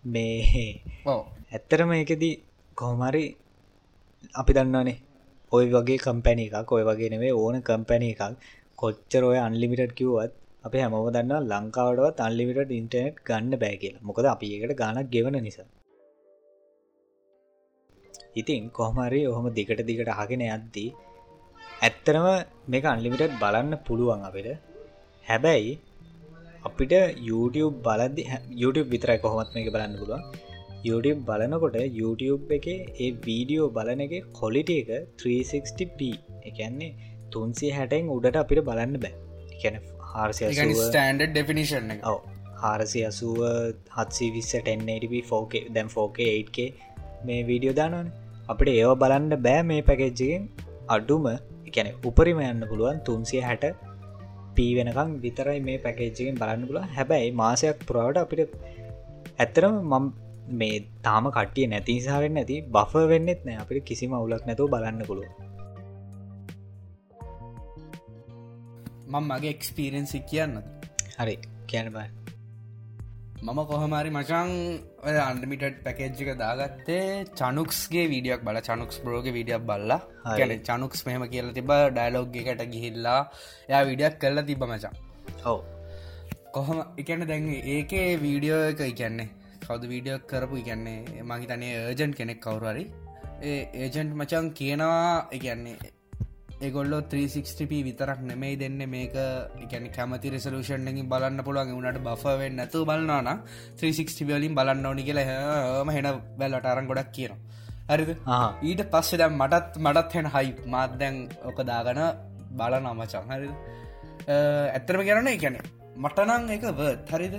[SPEAKER 2] මේ ඇත්තරම එකදී කොහොමරි අපි දන්නනේ ඔය වගේ කම්පැනි එකක් ඔය වගේ නෙවේ ඕන කම්පැන එකක් කොච්චර ඔය අන්ලිමිටඩ් කිව්වත් අප හැමව දන්න ලංකාවටවත් අන්ලිමිට ඉන්ටනෙට් ගන්න බෑ කියලා. මොකද අපි එකට ගානක් ගෙවන නිසා. ඉතින් කොහමරි ඔහොම දිගට දිගට අහගෙන යද්දී ඇත්තරම මේක අන්ලිමිටඩ් බලන්න පුළුවන් අපිට. හැබැයි අපිට YouTube බලදි YouTube විතරයි කොහොමත් මේක බලන්න පුළුවන්. YouTube බලනකොට YouTube එක ඒ වීඩියෝ බලන එක කොලිට එක 360p එකන්නේ තුන්සේ හැටෙන් උඩට අපිට බලන්න බෑ. එකැන හාරසය
[SPEAKER 1] ස්ටන්ඩ ඩෙෆිනිශන්
[SPEAKER 2] ඔව. හාරසි අසුව හත්සි විස්ස ටෙන්ඩ ෆෝක දැම් ෆෝක 8ක මේ වීඩියෝ දානන අපට ඒව බලන්න බෑ මේ පැකෙජ්ජගෙන් අඩුම එකැන උපරිම යන්න පුළුවන් තුන්සිය හැට පී වෙනකම් විතරයි මේ පැකේජ්ජගෙන් බලන්න පුල හැබැයි මාසයක් පුරාවට අපිට ඇත්තරම මම් මේ තාම කටිය නැතිනිසාවෙන් නැති බෆ වෙන්නෙත් නෑ. අපිට කිසිම අවුලක් නැතුව බලන්න පුළුව
[SPEAKER 1] මං මගේ එක්ස්පීරෙන්සි කියන්නද?
[SPEAKER 2] හරි කියන්න බයි
[SPEAKER 1] මම කොහමරි ඔය අන්ඩමිටඩ් පැකේජ්ජික දාගත්තේ චනුක්ස්ගේ වීඩියක් බල චනුක්ස් බ්‍රෝග විඩියක් බල්ලා. ගැන චනුක්ස් මෙහම කියලා තිබ ඩයිලෝග්ගකට ගිහිල්ලා යා විඩියක් කරලා තිබ මචන්
[SPEAKER 2] ඔව.
[SPEAKER 1] කොහොම එකන්න දැන් ඒකේ වීඩියෝ එක ඉගැන්නේ කවද වීඩියෝ කරපු ඉගැන්නේ මහිතනේ ඒජන්් කෙනෙක් කවුරරි ඒ ඒජන්ට් මචන් කියනවා ඉගැන්නේ ඒගොල්ල 360p විතරක් නෙමෙයි දෙන්න. මේක එකැන කැමති රෙසලූෂන්ගෙන් බලන්න පුළුවන්. වුණට බෆවෙන් නැතු බලන්නන 360 වලින් බලන්න ඕනි කියලා ම හෙන බැල්ලට අරන් ගොඩක් කියන හරිද? ඊට පස්සෙ දැම් මටත් මටත් හෙන හයි මාත්දැන් ඕක දාගන බල නමචන් හරිද? ඇත්තරම කරන එකැන මටනං එක වර්ත් හරිද?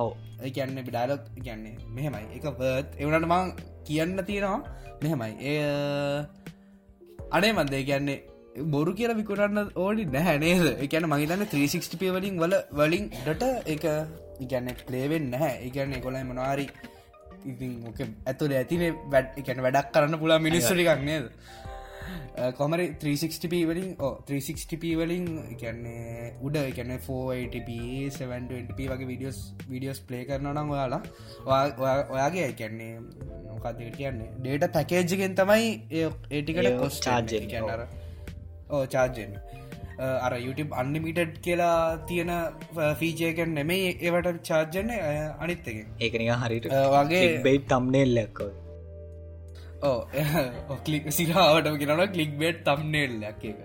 [SPEAKER 2] ඔව.
[SPEAKER 1] ඒකන්නේ ඩයිලොක් කියන්නේ මෙහෙමයි. එක වර්ත් එවනට මං කියන්න තියෙනවා මෙහෙමයි. ඒ අනේ මන්දේ කියන්නේ බොරු කියල විකුරන්න ඕඩි නැහැ නේද? එකන මහිතන්න 360 පවලින් වල වලින් ඩට එක ඉගැන්න ප්ලේවෙන් නැහැ. ඉගැන්න කොලයි මනවාරි ඉතින් ඕක ඇතුල ඇතිනේ වැඩ එකන වැඩක් කරන්න පුලා මිනිස්සටිකක් නේද? කොමරි 360p වලින් ඕ 360p වලින් එකන්නේ උඩ එකන 480p 720p වගේ විඩියෝස් විඩියෝස් ප්ලේ කරන නම් ඔයාලා ඔයාගේ එකන්නේ මොකක්දට කියන්නේ ඩේට පැකේජ්ගෙන් තමයි ඒටිකට කොස් චාර්ජ කියන්නර චාර්ජෙන් අර YouTube අන්නිමිටඩ් කියලා තියෙන ෆීජයකෙන් නෙමේ ඒවට චාර්ජන අනිත් එක
[SPEAKER 2] ඒකනික හරිට
[SPEAKER 1] වගේ
[SPEAKER 2] බෙයි තම්නෙල් ලැක්කව
[SPEAKER 1] ඕ කලික් සිරාවට කියෙනන කලික් බෙට් තම්නෙල් ලැක් එක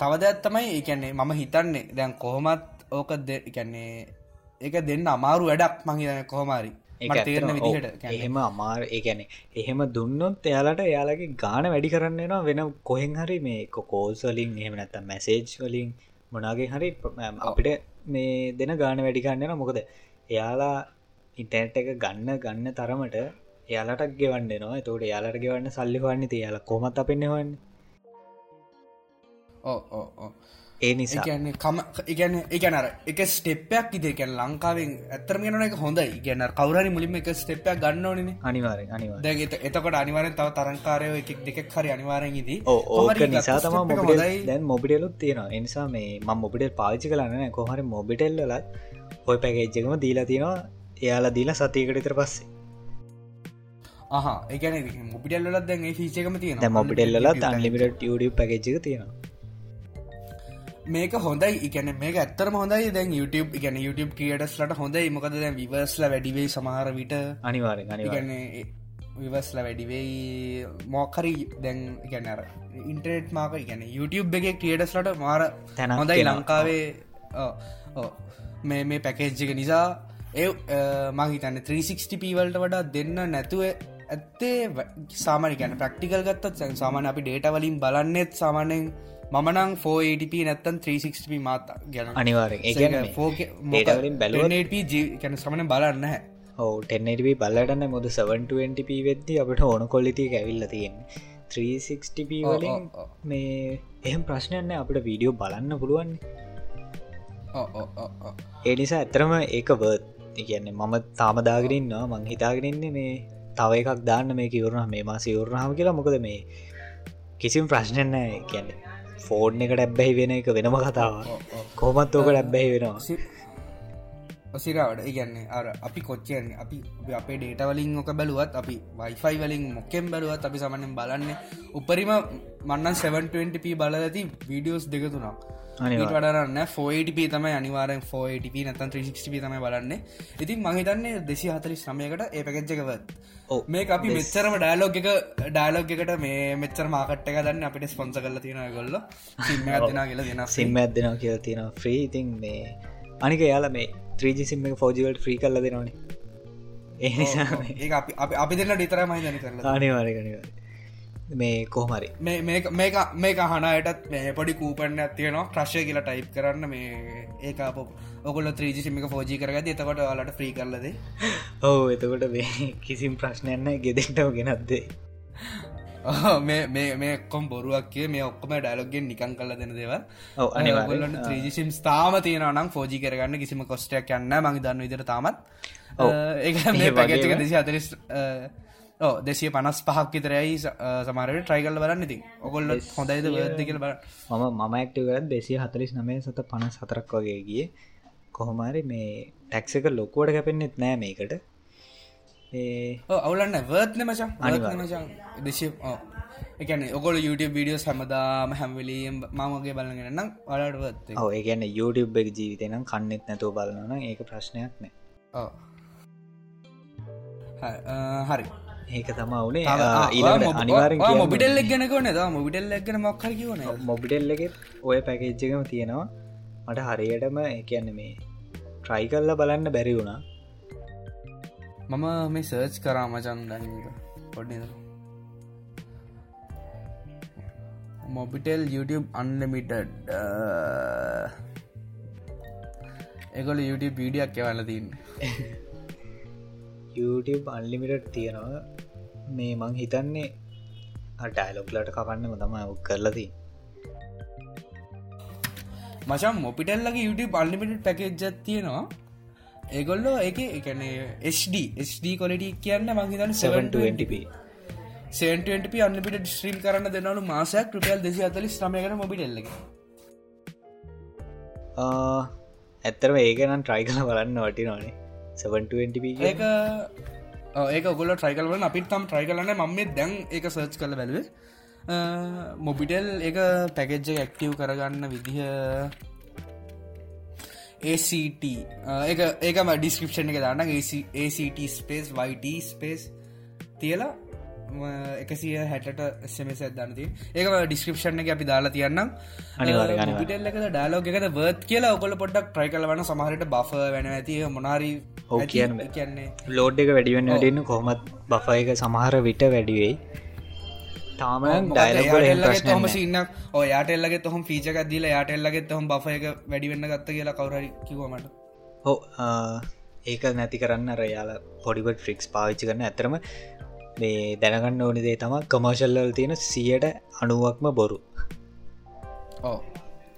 [SPEAKER 1] තවදත් තමයි ඒකැන්නේ මම හිතන්නේ දැන් කොහොමත් ඕක දෙකැන්නේ ඒක දෙන්න අමාරු වැඩක් මහිතන කොහොමාරි තේරන විදිහට
[SPEAKER 2] එහෙම අමාර ඒගැන එහෙම දුන්නොත් එයාලට එයාලගේ ගාන වැඩි කරන්නවා වෙන කොහෙන් හරි මේ කෝසලින් එහෙම නැත්ත මැසේජ් වලින් මොනාගේ හරි අපිට මේ දෙන ගාන වැඩිකන්නන මොකද එයාලා ඉටැට් එක ගන්න ගන්න තරමට එයාලටක් ගෙවන්නවා තෝට යාලට ගෙවන්න සල්ලි වන්නේ තියාලා කොමත් අපෙන්න්නවන්න
[SPEAKER 1] ඕ ඕ ඕ
[SPEAKER 2] ඒ නිසා.
[SPEAKER 1] කියන්නේ කම ඉගැන එකනර එක ස්ටෙප්පයක් ඉදිකැන ලංකාවෙන් ඇතරම ගෙන එක හොඳ ඉගැන කවරනි මුලින්ම එක ස්ටෙප්පයක් ගන්නවන
[SPEAKER 2] අනිවාර අනිවා
[SPEAKER 1] දැ එතකට අනිවාරෙන් තව තරංකාරය එකක් දෙකක් හරි අනිවාරෙන් ඉදී.
[SPEAKER 2] ඕක නිසා තම මොබිටල් දැන් මොබිටලුත් තියෙනවා. එනිසා මේ මං මොබිටල් පාචි කලන්න කොහරි මොබිටෙල්ලලත් ඔය පැකේජ්ජකම දීලා තියෙනවා එයාලා දීලා සතියකට ඉතර පස්සේ.
[SPEAKER 1] ආහ එකන මොබිටල්ලත් දැන් ෆීචකම තියෙන
[SPEAKER 2] මොබිටෙල්ලත් අන්ලිමිට ඩ පැකේජ්ක තියෙනවා
[SPEAKER 1] මේක හොඳයි. එකන මේ ඇත්තරම හොඳයි. දැන් YouTube එකන YouTube ක්‍රියටස්ලට හොඳයි. මොකද දැන් විවර්ස්ල වැඩිවේ සමහර විට.
[SPEAKER 2] අනිවාර
[SPEAKER 1] ගන විවස්ල වැඩිවෙයි මෝකරි දැන් ගැනර ඉන්ටනෙට් මාක ගැන YouTube එක ක්‍රියටස්ලට මාර
[SPEAKER 2] තැන
[SPEAKER 1] හොඳයි ලංකාවේ. මේ මේ පැකේජ්ජක නිසා ඒ මහිතන්න 360 පීවල්ට වඩා දෙන්න නැතුව ඇත්තේ සාමානි ගැන ප්‍රක්ටිකල් ගත්තත් සාමාන අපි ඩේට වලින් බලන්නෙත් සාමානයෙන් මනං 480p නැත්තන් 360p මාත ගැන
[SPEAKER 2] අනිවාර
[SPEAKER 1] කැන සමන බලන්න
[SPEAKER 2] ටෙන්නටබ බලටන්න මොද 720p වෙද්දි අපට ඕන කොල්ලිති ඇවිල්ල තියෙන් 360p වලින් මේ එහම ප්‍රශ්නයන්න අපට වීඩියෝ බලන්න පුළුවන්. ඒ නිසා ඇතරම ඒක බර්ත් කියන්නේ මම තාමදාගෙනන්නවා මං හිතාගෙනන්නේ මේ තව එකක් දාන්න මේ කිවරුණ මේ මා සිවරුණහම කියලා. මොකද මේ කිසිම් ප්‍රශ්නයන්න කියන්න ෆෝර්න් එකට ඇබ්බැහි වෙන එක වෙනම කතාව කොමත් ඕක ඇබ්බැහි වෙනවා.
[SPEAKER 1] සිරාවට ඉගන්නේ අර අපි කොච්චයන්නේ අපි අපේ ඩේටවලින් ඕක බැලුවත් අපි වයිෆයි වලින් මොක්කෙන් බැලුවත් අපි සමනෙන් බලන්න උපරිම මන්නන් 720p බලදති වීඩියෝස් දෙකතුනා වඩරන්න ෆෝටප තම අනිවාරෙන් ෆෝටප නතන් 360 තම බලන්න. ඉතින් මහිතන්නේ දෙසි හතලි සමයකට ඒ පැකච්ජකවත් මේ අපි මෙච්චරම ඩයිලෝග එක ඩයිලෝග එකට මේ මෙච්චර මාකට්ට ගන්න අපිට ස්පොන්ස කල තියෙන ගොල්ල සිම්ම ඇතිනා කියලා දෙෙන
[SPEAKER 2] සිම්ම ඇදෙනවා කියලා තියෙන ෆ්‍රී ඉතින් මේ අනික යාල මේ 3ජි සිම්ම ෆෝජිවල්ට ෆ්‍රී කල්ල දෙනවනේ.
[SPEAKER 1] ඒ අපි දෙන්න ඩිතර මහිතන කරලා
[SPEAKER 2] අනිවාරගනිවා මේ කොහමරි
[SPEAKER 1] මේ අහනයටත් මේ පොඩි කූපන්න ඇතියනවා ක්‍රශ්ය කියලා ටයිප් කරන්න මේ ඒක අප ඔකොල ත්‍රීජි සිමික ෆෝජි කරගද එතකොට ලාට ්‍රී කරලද
[SPEAKER 2] ඔහු එතකොට මේ කිසිම් ප්‍රශ්නයන්න ගෙදෙක්ටව ගෙනත්දේ
[SPEAKER 1] මේ මේ කොම් බොරුවක් මේ ඔක්කොම ඩලොගෙන් නිකන් කල දෙන දේව අනිවලට ත්‍රීජිසිම් ස්ථාම තියෙනනම් ෆෝජි කරගන්න කිසිම කොස්ටයක් යන්න මඟ දන්න විදිර තාමත්. ඒ මේ පගචක දෙසි අතරිස් දෙසිය පනස් පහක් විතරයි සමාරට ට්‍රයිකල් බලන්න ඉතින්. ඔකොල්ල හොඳයිද වද කියල බල
[SPEAKER 2] මම මම ඇක්ටවත් දෙසිය හතලිස් නමේ සත පනස් හතරක් වගේ ගිය. කොහොමරි මේ ටැක්සක ලොකුවට කැපෙන්න්නෙත් නෑ මේකට.
[SPEAKER 1] අවුලන්න වර්ත්න මචන් මචන් දෙශය එකන ඔකොල YouTube වීඩියෝ සමදාම හැම්වලීම් මමගේ බලගෙනන්නම් වලටවත්
[SPEAKER 2] ඔ ඒගැන YouTube එක ජීවිතනම් කන්නෙත් නැතුව බලන්න ඒක ප්‍රශ්නයක් නෑ.
[SPEAKER 1] හරි
[SPEAKER 2] ඒක තම වනේ අනිවාර
[SPEAKER 1] මොබිටල් එක් ගැනක නද මොබිටල් එක්ගෙන මොක්කර කිවන
[SPEAKER 2] මොබිටෙල් එකෙත් ඔය පැකේච්ජකම තියෙනවා. මට හරියටම එකන්න මේ ට්‍රයි කල්ල බලන්න බැරි වුණා.
[SPEAKER 1] මම මේ සර්ච් කරාමචන් දැනක පොඩ්ඩ මොබිටෙල් YouTube අන්ලමිටඩ් එකොල YouTube වීඩියක් එවන්න තින්න
[SPEAKER 2] YouTube අන්ලිමිට තියෙනවා. මේ මං හිතන්නේ ඩයිලොක්ලට කපන්නම තම ඔක් කරලදී
[SPEAKER 1] මචම් මොපිටල්ලගේ YouTube අල්ලිමිට පැකෙජ්ජත් තියෙනවා. ඒගොල්ලෝ එක එකන HD HD කොලටි කියන්න මංහිතන් 720p 720p අන්ලිමිට ස්ත්‍රීම් කරන්න දෙන්නවු මාසයක් රුපියල් දෙසි අතලි ශ්‍රමයකන මොබිටල්ලගේ
[SPEAKER 2] ඇත්තරම ඒකනම් ට්‍රයි කල බලන්න වටි නොනේ 720p
[SPEAKER 1] ඒක ඒක ගොල ට්‍රයිකල්වල අපිත් තම් ට්‍රයි කලන්න මම දැන් ඒක සර්ච් කල බැලුවේ. මොබිටෙල් එක පැකෙජ්ජ ඇක්ටව් කරගන්න විදිහ ACT එක ඒකම ඩිස්ක්‍රපෂන් එක දාන්න. ACT ස්පේස් වයිට ස්පේස් තියලා එකසිය හැට සමස දන්නති ඒක ඩිස්ක්‍රපෂන් එක අපි දාලා තියන්නම්. පිටල් එක ඩාලෝක එකද වර්ත් කියලා ඔකොල පොඩක් ට්‍රයි කලවන සමහරට බෆ වැන ඇතිය මොනාරී
[SPEAKER 2] හෝ කියන්න. කියන්නේ. ලෝඩ් එක වැඩිවෙන්න වැඩන්න කොහොමත් බෆ එක සමහර විට වැඩිවෙයි තාම
[SPEAKER 1] හම සින්න යාටෙල්ලගේ තොහම ෆීචක දිල යාටෙල්ලගේ තොහම බෆ එක වැඩිවෙන්න ගත්ත කියලා කවරරි කිවමට
[SPEAKER 2] හෝ ඒක නැති කරන්න රයාලා පොඩිබට ෆික්ස් පාවිච්චි කරන්න ඇතරම මේ දැනගන්න ඕනි දේ තම කමර්ශල්ලල් තියෙන සියට අනුවක්ම බොරු.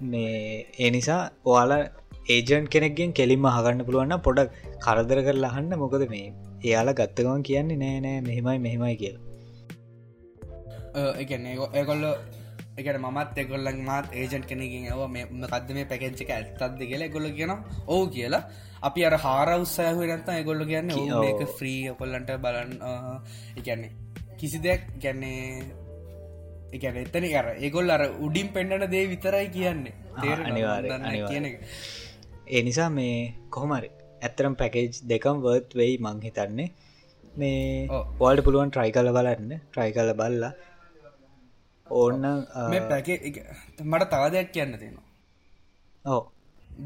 [SPEAKER 2] මේ ඒ නිසා ඔයාලා ඒජන් කෙනෙක්ගෙන් කෙලින්ම හගන්න පුළුවන්න පොඩක් කරදර කරලා හන්න මොකද මේ එයාලා ගත්තගවන් කියන්නේ නෑ නෑ මෙහෙමයි මෙහෙමයි කියල.
[SPEAKER 1] එකන්නේ ඒකොල්ල එකට මත් එකොල්ලන් මාත් ඒජන්් කෙනකින් ඇව කද මේ පැකෙච්චික ඇත්තත්ද කියලා ගොල්ල කියන ඕ කියලා අපි අර හාර උත්සාහය නැත්තා එගොල්ල කියන්න ඒක ෆ්‍රී ඔකොල්ලන්ට බලන් එකන්නේ කිසි දෙයක් ගැන්නේ එකන එතන අර ඒගොල් අර උඩින් පෙන්ඩන දේ විතරයි කියන්නේ. තේර
[SPEAKER 2] අනිවාර කියන ඒ නිසා මේ කොහොමරි ඇත්තරම් පැකේජ් දෙකම් වර්ත් වෙයි මං හිතන්නේ. මේ පොල්ට පුළුවන් ට්‍රයි කල බලන්න. ට්‍රයි කල බල්ලා ඕන්න
[SPEAKER 1] පැකේ මට තවදයක් කියන්න තියෙනවා.
[SPEAKER 2] ඕ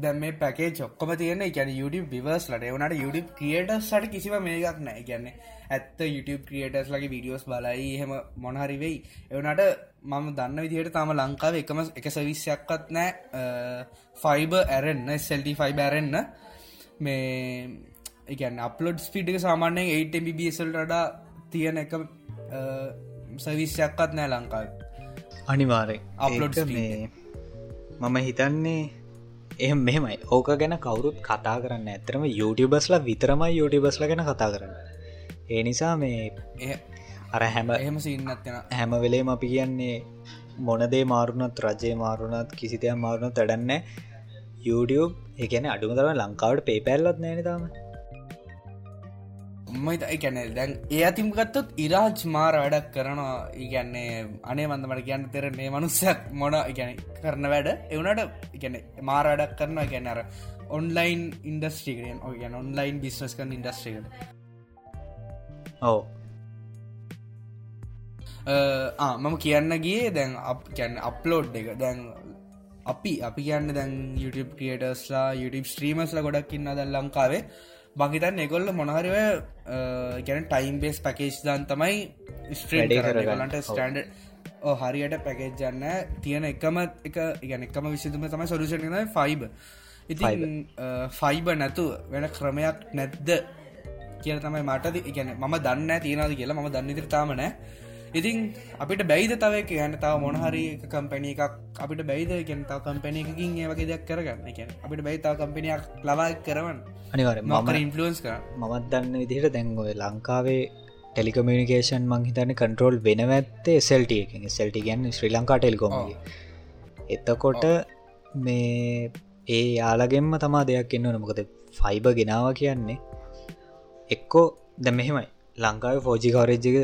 [SPEAKER 1] දැ මේ පැකේ චොක්කම තියෙන ගැන YouTube විවර්ස් ලට. වනට YouTube ක්‍රියටස් සට කිසිව මේකක් නෑ. ගැන්න ඇත්ත YouTube ක්‍රියටස් ලගේ විඩියෝස් බලයි එහෙම මොනහරි වෙයි. එවනට මම දන්න විදිහයට තම ලංකාව එකම එක සවිස්යක්කත් නෑ. ෆයිබ ඇරෙන්න්න සෙල්ටි ෆයි බැරෙන්න්න මේ එකන්න අප්ලොඩ් ස්පිට් එක සාමාන්‍යයෙන් 8MBBSල් රඩා තියෙන එක සවිස්යක්කත් නෑ ලංකාව.
[SPEAKER 2] අනිවාරය අප්ලොඩ් මේ මම හිතන්නේ එ මෙමයි ඕක ගැන කවුරුත් කතා කරන්න ඇතරම YouTubeබස්ලා විතරමයි YouTubeබස්ල ගැන කතා කරන්න. ඒ නිසා මේ අර හැම
[SPEAKER 1] එහෙම සින්නත්යෙන
[SPEAKER 2] හැම වෙලේම අපි කියන්නේ මොනදේ මාරුණත් රජය මාරුණත් කිසිතයක් මාරුණත් වැඩන්න YouTube එකන අඩුම තරම ලංකාවට පේ පැල්ලත් නෑනතාම
[SPEAKER 1] මයි කැන දැන් ඒ අතිම්ගත්තොත් ඉරාජ් මාර වැඩක් කරනවා. ඉගැන්නේ අනේ මන්දමට කියන්න තෙරන්නේ මනුස්සයක් මොන ගැන කරන වැඩ. එවනට ගැන මාර වැඩක් කරන ගැනර ඔන්ලයින් ඉන්ඩස්ට්‍රිකෙන් ඔය ගැන ඔන්ලයින් බිස්නස් කන් ඉන්ඩස්ට්‍රිකට
[SPEAKER 2] ඕ
[SPEAKER 1] මම කියන්න ගිය දැන් අප කියන්න අප්ලෝඩ් එක. දැන් අපි අපි කියන්න දැන් YouTube ක්‍රියටස්ලා YouTube ස්ත්‍රීමස්ල ගොඩක් ඉන්න දැල් ලංකාවේ බහිතන් එකොල්ල මොනහරිව ගැන ටයිම් බේස් පැකේජ් දන් තමයි ස්ට්‍රේඩ කරලන්ට ස්ටන්ඩ හරියට පැකේජ්ජන්න තියෙන එකම එක ඉගැන එකම විසිතුම තමයි සොරුෂණ ෆයිබ ඉති ෆයිබ නැතු වෙන ක්‍රමයක් නැද්ද කියල තමයි මටද ඉගැන ම දන්න තියෙනද කියලා ම දන්නදිර තාමනෑ ඉතින් අපිට බැයිද තව කියන්න තව මොනහරි කම්පැනි එකක් අපිට බැයිද? ගෙන්තාව කම්පැනි එකකින් ඒවගේ දෙයක් කරගන්න. එක අපිට බැයිතාව කම්පනියක් ලබා කරවන්න.
[SPEAKER 2] අනිවර
[SPEAKER 1] මකර ඉන්ෆලන්ස් කර
[SPEAKER 2] මමත් දන්න විදිහට දැන්ගොය ලංකාවේ ටෙලිකමිනිකේෂන් මං හිතන්න කන්ට්‍රෝල් වෙනවැත්තේ සෙල්ට එක සෙල්ටි ගැන් ශ්‍රී ලංකා ටෙල්කොමගේ එතකොට මේ ඒ යාලගෙන්ම තමා දෙයක් එන්න නොමකද ෆයිබ ගෙනාව කියන්නේ එක්කෝ දැ මෙහෙමයි. ලංකාව ෆෝජි කවරේජ්ජක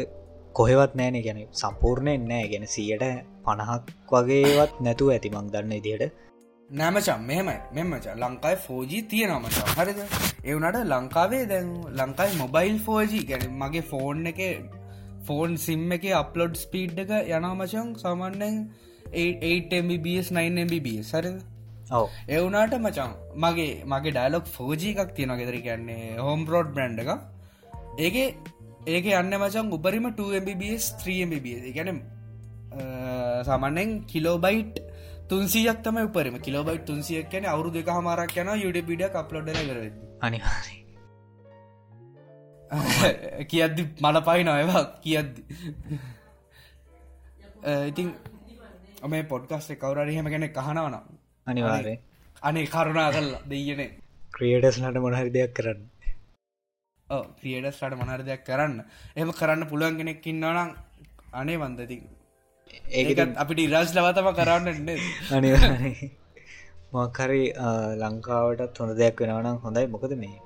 [SPEAKER 2] කොහෙවත් නෑන ගැන සම්පූර්ණයෙන් නෑ. ගැන සියට පණහක් වගේවත් නැතුව ඇති මං දන්න ඉදියට
[SPEAKER 1] නෑමචම් මෙහෙමයි. මෙමච ලංකායි ෆෝජී තියෙනමච හරිද? එවනට ලංකාවේ දැන් ලංකායි මොබයිල් ෆෝජී ගැන මගේ ෆෝන් එක ෆෝන් සිම් එක අප්ලෝඩ් ස්පීඩ් එක යනාමචන් සාමාන්‍යෙන් 8mbs 9mbs සරිද
[SPEAKER 2] ඔව.
[SPEAKER 1] එවුනාට මචන් මගේ මගේ ඩයිලොක් ෆෝජී එකක් තියෙන ගෙදර. කියන්නේ හෝම් රෝඩ් බ්‍රන්් එක ඒගේ ඒක යන්න මචන් උපරිම 2mbs 3mbs ගැන සාමන්නෙන් කිලෝබයිට් තුන්සියක් තම උපරම. කිලෝබයිට් තුන්සියක් කැන අවුරු දෙක හමාරක් යන යුඩ පිඩිය අප්ලෝඩ කර
[SPEAKER 2] අනිවාරි
[SPEAKER 1] කියද්දි මල පයි නොයවා කියද්දි. ඉතින් මේ පොඩ්කස්ට කවරරි හෙම ගැන කහනවන
[SPEAKER 2] අනිවාරය
[SPEAKER 1] අනේ කරුණා කරලා දෙයනේ
[SPEAKER 2] ක්‍රියටස්ලට මොනහරි දෙයක් කරන්න
[SPEAKER 1] ක්‍රියඩස්ට මනර දෙයක් කරන්න. එම කරන්න පුළුවන් කෙනෙක් ඉන්නවනම් අනේ වන්දති. ඒකත් අපිට ඉරාස් ලවතම කරන්නන්න
[SPEAKER 2] අනි මොකරි ලංකාවටත් හොඳ දෙයක් වෙනවනම් හොඳයි. මොකද මේ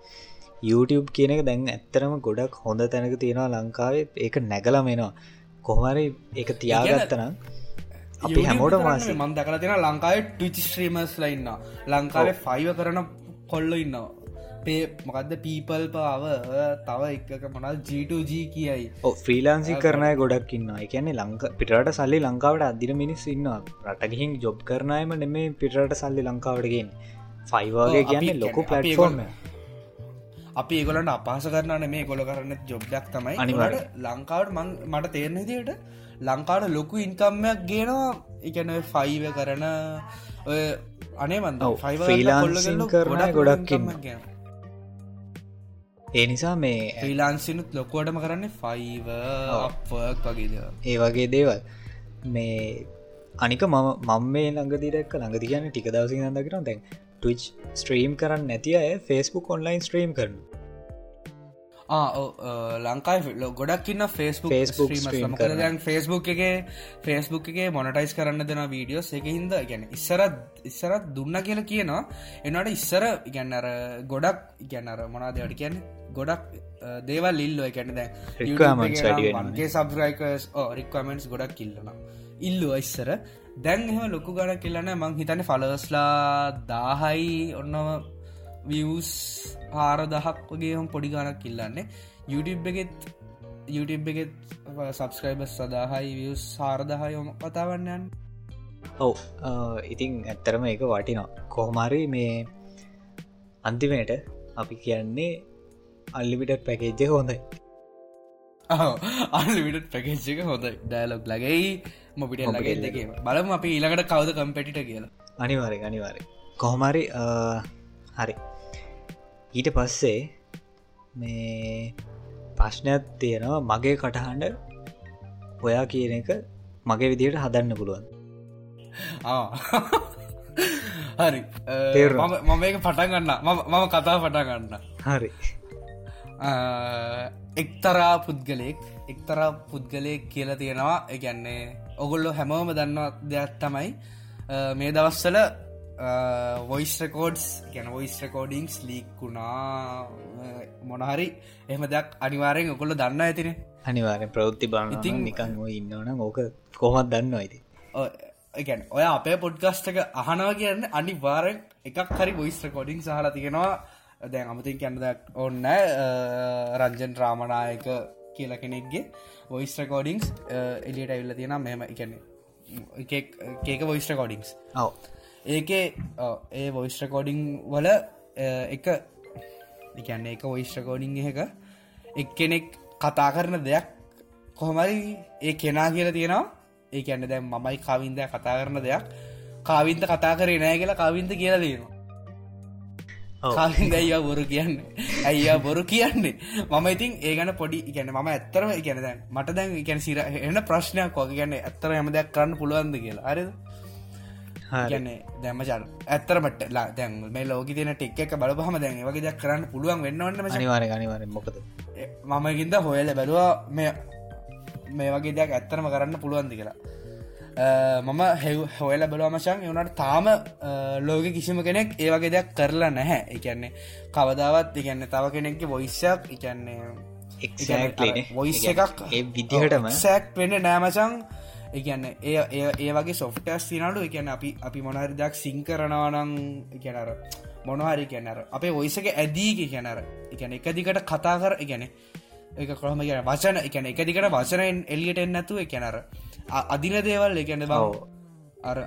[SPEAKER 2] YouTube කියන එක දැන් ඇත්තරම ගොඩක් හොඳ තැනක තියෙනවා ලංකාවේ. ඒක නැගලමෙනවා කොහමරි එක තියාගත්තනම් අපි හැමෝට මාස
[SPEAKER 1] මන් දකල තිෙන ලංකාවේ ටිච් ශ්‍රීමස් ලයින්න ලංකාවේ ෆයිව කරන කොල්ල ඉන්නවා පේ මොකක්ද පීපල් පාව තව එකක මොනල් G2G කියයි.
[SPEAKER 2] ෆ්‍රීලාන්සි කරනය ගොඩක් ඉන්න එකන්නේ ලංක පිටට සල්ලි ලංකාවට අදිර මිනිස් ඉන්න රටගිහින් ජොබ් කරනයම නෙමේ පිටට සල්ලි ලංකාවටගෙන් ෆයිවාගේ කියන්නේ ලොකු පලටෆෝර්ම
[SPEAKER 1] අපි ඒගොලට අපාස කරන්න මේ ගොල කරන්න ජොබ්ඩක් තමයි. අනිවට ලංකාවට මට තේරණ දිට ලංකාට ලොකු ඉන්කම්මයක් ගේනවා. එකන ෆයිව කරන අනේ මන්ද
[SPEAKER 2] ෆයිලාන්සින් කරන ගොඩක් කින්න ඒ නිසා මේ ්‍රීලාන්සිනුත්
[SPEAKER 1] ලොකෝටම කරන්න ෆයිව වගේද
[SPEAKER 2] ඒ වගේ දේවල්. මේ අනික මම මම මේ ළඟදිරක් ළඟදි කියන්න ටික දවසි දකින දැන් ටච් ස්ට්‍රීම් කරන්න නැති අය ෆෙස්බුක් ඔන්ලයින් ස්ට්‍රීම් කරන
[SPEAKER 1] ලංකායි ලො ගොඩක් ඉන්න ෆෙස්බුක් ෆෙස්බුක් ෆෙස්බුක් එක ෆෙස්බුක් එක මොනටයිස් කරන්න දෙන වීඩියෝස් එක හිද ගැන ඉස්සරත් ඉස්සරත් දුන්න කියල කියනවා එනට ඉස්සර ඉගැන්නර ගොඩක් ඉගැන්නර මොනාදවට කියන්න ගොඩක් දේවල් ඉල්ල එකැන දැන්ගේ සබ්රයිකස් රික්වමෙන්ටස් ගොඩක් කිල්ලන ඉල්ලු ඉස්සර දැන් එම ලොකු ගඩ කියලන්න මං හිතන ෆලස්ලා දාහයි ඔන්නම වියස් ආර දහක් වගේ හම් පොඩි ගණක් කිල්ලන්නේ YouTube එකෙත් YouTube එකෙත් සබස්ක්‍රයිබස් සදාහයි වියස් සාරදහයි ඔම කතාවන්නයන්
[SPEAKER 2] ඔව් ඉතින් ඇත්තරම එක වටිනවා. කොහොමරි මේ අන්තිමයට අපි කියන්නේ අල්ලිවිට පැකේජ්ජ හොඳයි.
[SPEAKER 1] අල්විට පැකේච්චක හොඳයි. ඩෑලොක් ලගයි මොපිට ලගේ දෙක බලම අපි ඊළඟට කවද කම්පැටිට කියලා.
[SPEAKER 2] අනිවාරය අනිවාරය කොහොමරි හරි ඊට පස්සේ මේ ප්‍රශ්නයක් තියෙනවා මගේ කටහන්ඩ ඔයා කියන එක මගේ විදියට හදන්න පුළුවන්.
[SPEAKER 1] හරි. මම මේක පටන් ගන්න. මම කතා පටා ගන්න.
[SPEAKER 2] හරි.
[SPEAKER 1] එක්තරා පුද්ගලයෙක් එක්තරා පුද්ගලයෙක් කියල තියෙනවා. එකන්නේ ඔගොල්ලො හැමෝම දන්නවා දෙයක් තමයි. මේ දවස්සල වොයිස් රකෝඩ්ස් ගැන වොයිස් රකෝඩිංස් ලීක්කුණා මොනහරි එහම දෙයක් අනිවාරයෙන් ඔකොල්ල දන්න ඇතින.
[SPEAKER 2] අනිවාරෙන් ප්‍රවෘත්ති බාන ඉතින් නිකන් ඉන්නවන ඕක කොහොමත් දන්න ඇති
[SPEAKER 1] ගැන ඔය අපේ පොඩ්ගස්ටක අහනව කියන්න අනිවාරෙන් එකක් හරි බොයිස් රකෝඩිං සහල තියෙනවා. දැන් අමතින් කැන්නද ඔන්න රංජන් රාමණයක කියල කෙනෙක්ගේ වොයිස් රකෝඩිංස් එලියට ඇවිල්ල තියෙන මෙම එකන්නේ කේක වොයිස් රකෝඩිංස්
[SPEAKER 2] ඔව
[SPEAKER 1] ඒකේ ඒ වොයිස් රකෝඩිං වල එක එකන්න එක වොයිස් රකෝඩිං එක එක් කෙනෙක් කතා කරන දෙයක් කොහොමරි ඒ කෙනා කියල තියෙනවා. ඒ ඇන්න දැම් මමයි කවින්ද කතා කරන දෙයක්. කාවින්ත කතා කරේ නෑ කියලා කවින්ත කියලා දීනවා. කාවින්ද අයියා බොරු කියන්නේ. ඇයියා බොරු කියන්නේ. මම ඉතින් ඒ ගැන පොඩි ගැන ම ඇත්තරම ගැන දැන් මට දැන් ගැන සිර එන්න ප්‍රශ්නයක් වගේ. ගැන්න ඇත්තර හැම දෙයක් කරන්න පුළුවන්ද කියලා. අරද ගැන්නේ දැමචල් ඇත්තරමට ලා දැන් මේ ලෝක තින ටෙක් එක බලපහම දැන් වගේ දෙයක් කරන්න පුළුවන් වෙන්නවන්න
[SPEAKER 2] අනිවාරය අනිවාරෙන් මොකද?
[SPEAKER 1] මමගින්ද හොයල බැලවා මේ මේ වගේ දෙයක් ඇත්තරම කරන්න පුළුවන්ද කියලා. මම හෙව් හොයල බලවාමචන් එවනට තාම ලෝක කිසිම කෙනෙක් ඒ වගේ දෙයක් කරලා නැහැ. එකන්නේ කවදාවත් ඉගන්න තව කෙනෙක්ගේ වොයිස්සක් එකන්නේ. වොයිස් එකක්
[SPEAKER 2] ඒ විදිහටම
[SPEAKER 1] සැක් වෙන්න නෑමචන් එකන්න ඒ ඒ වගේ සොෆ්ටස් තිනඩු එකන අපි අපි මොනහරි දක් සිං කරනවානං එකනර මොනහරි කියන්නර අපේ ඔයිසක ඇදී කියනර එකන එක දිකට කතා කර එකන එක කොහම කියන වචන එකන එක දිකට වචනයෙන් එල්ලියට එන්නතු එකනර අදින දේවල් එකන බව. අර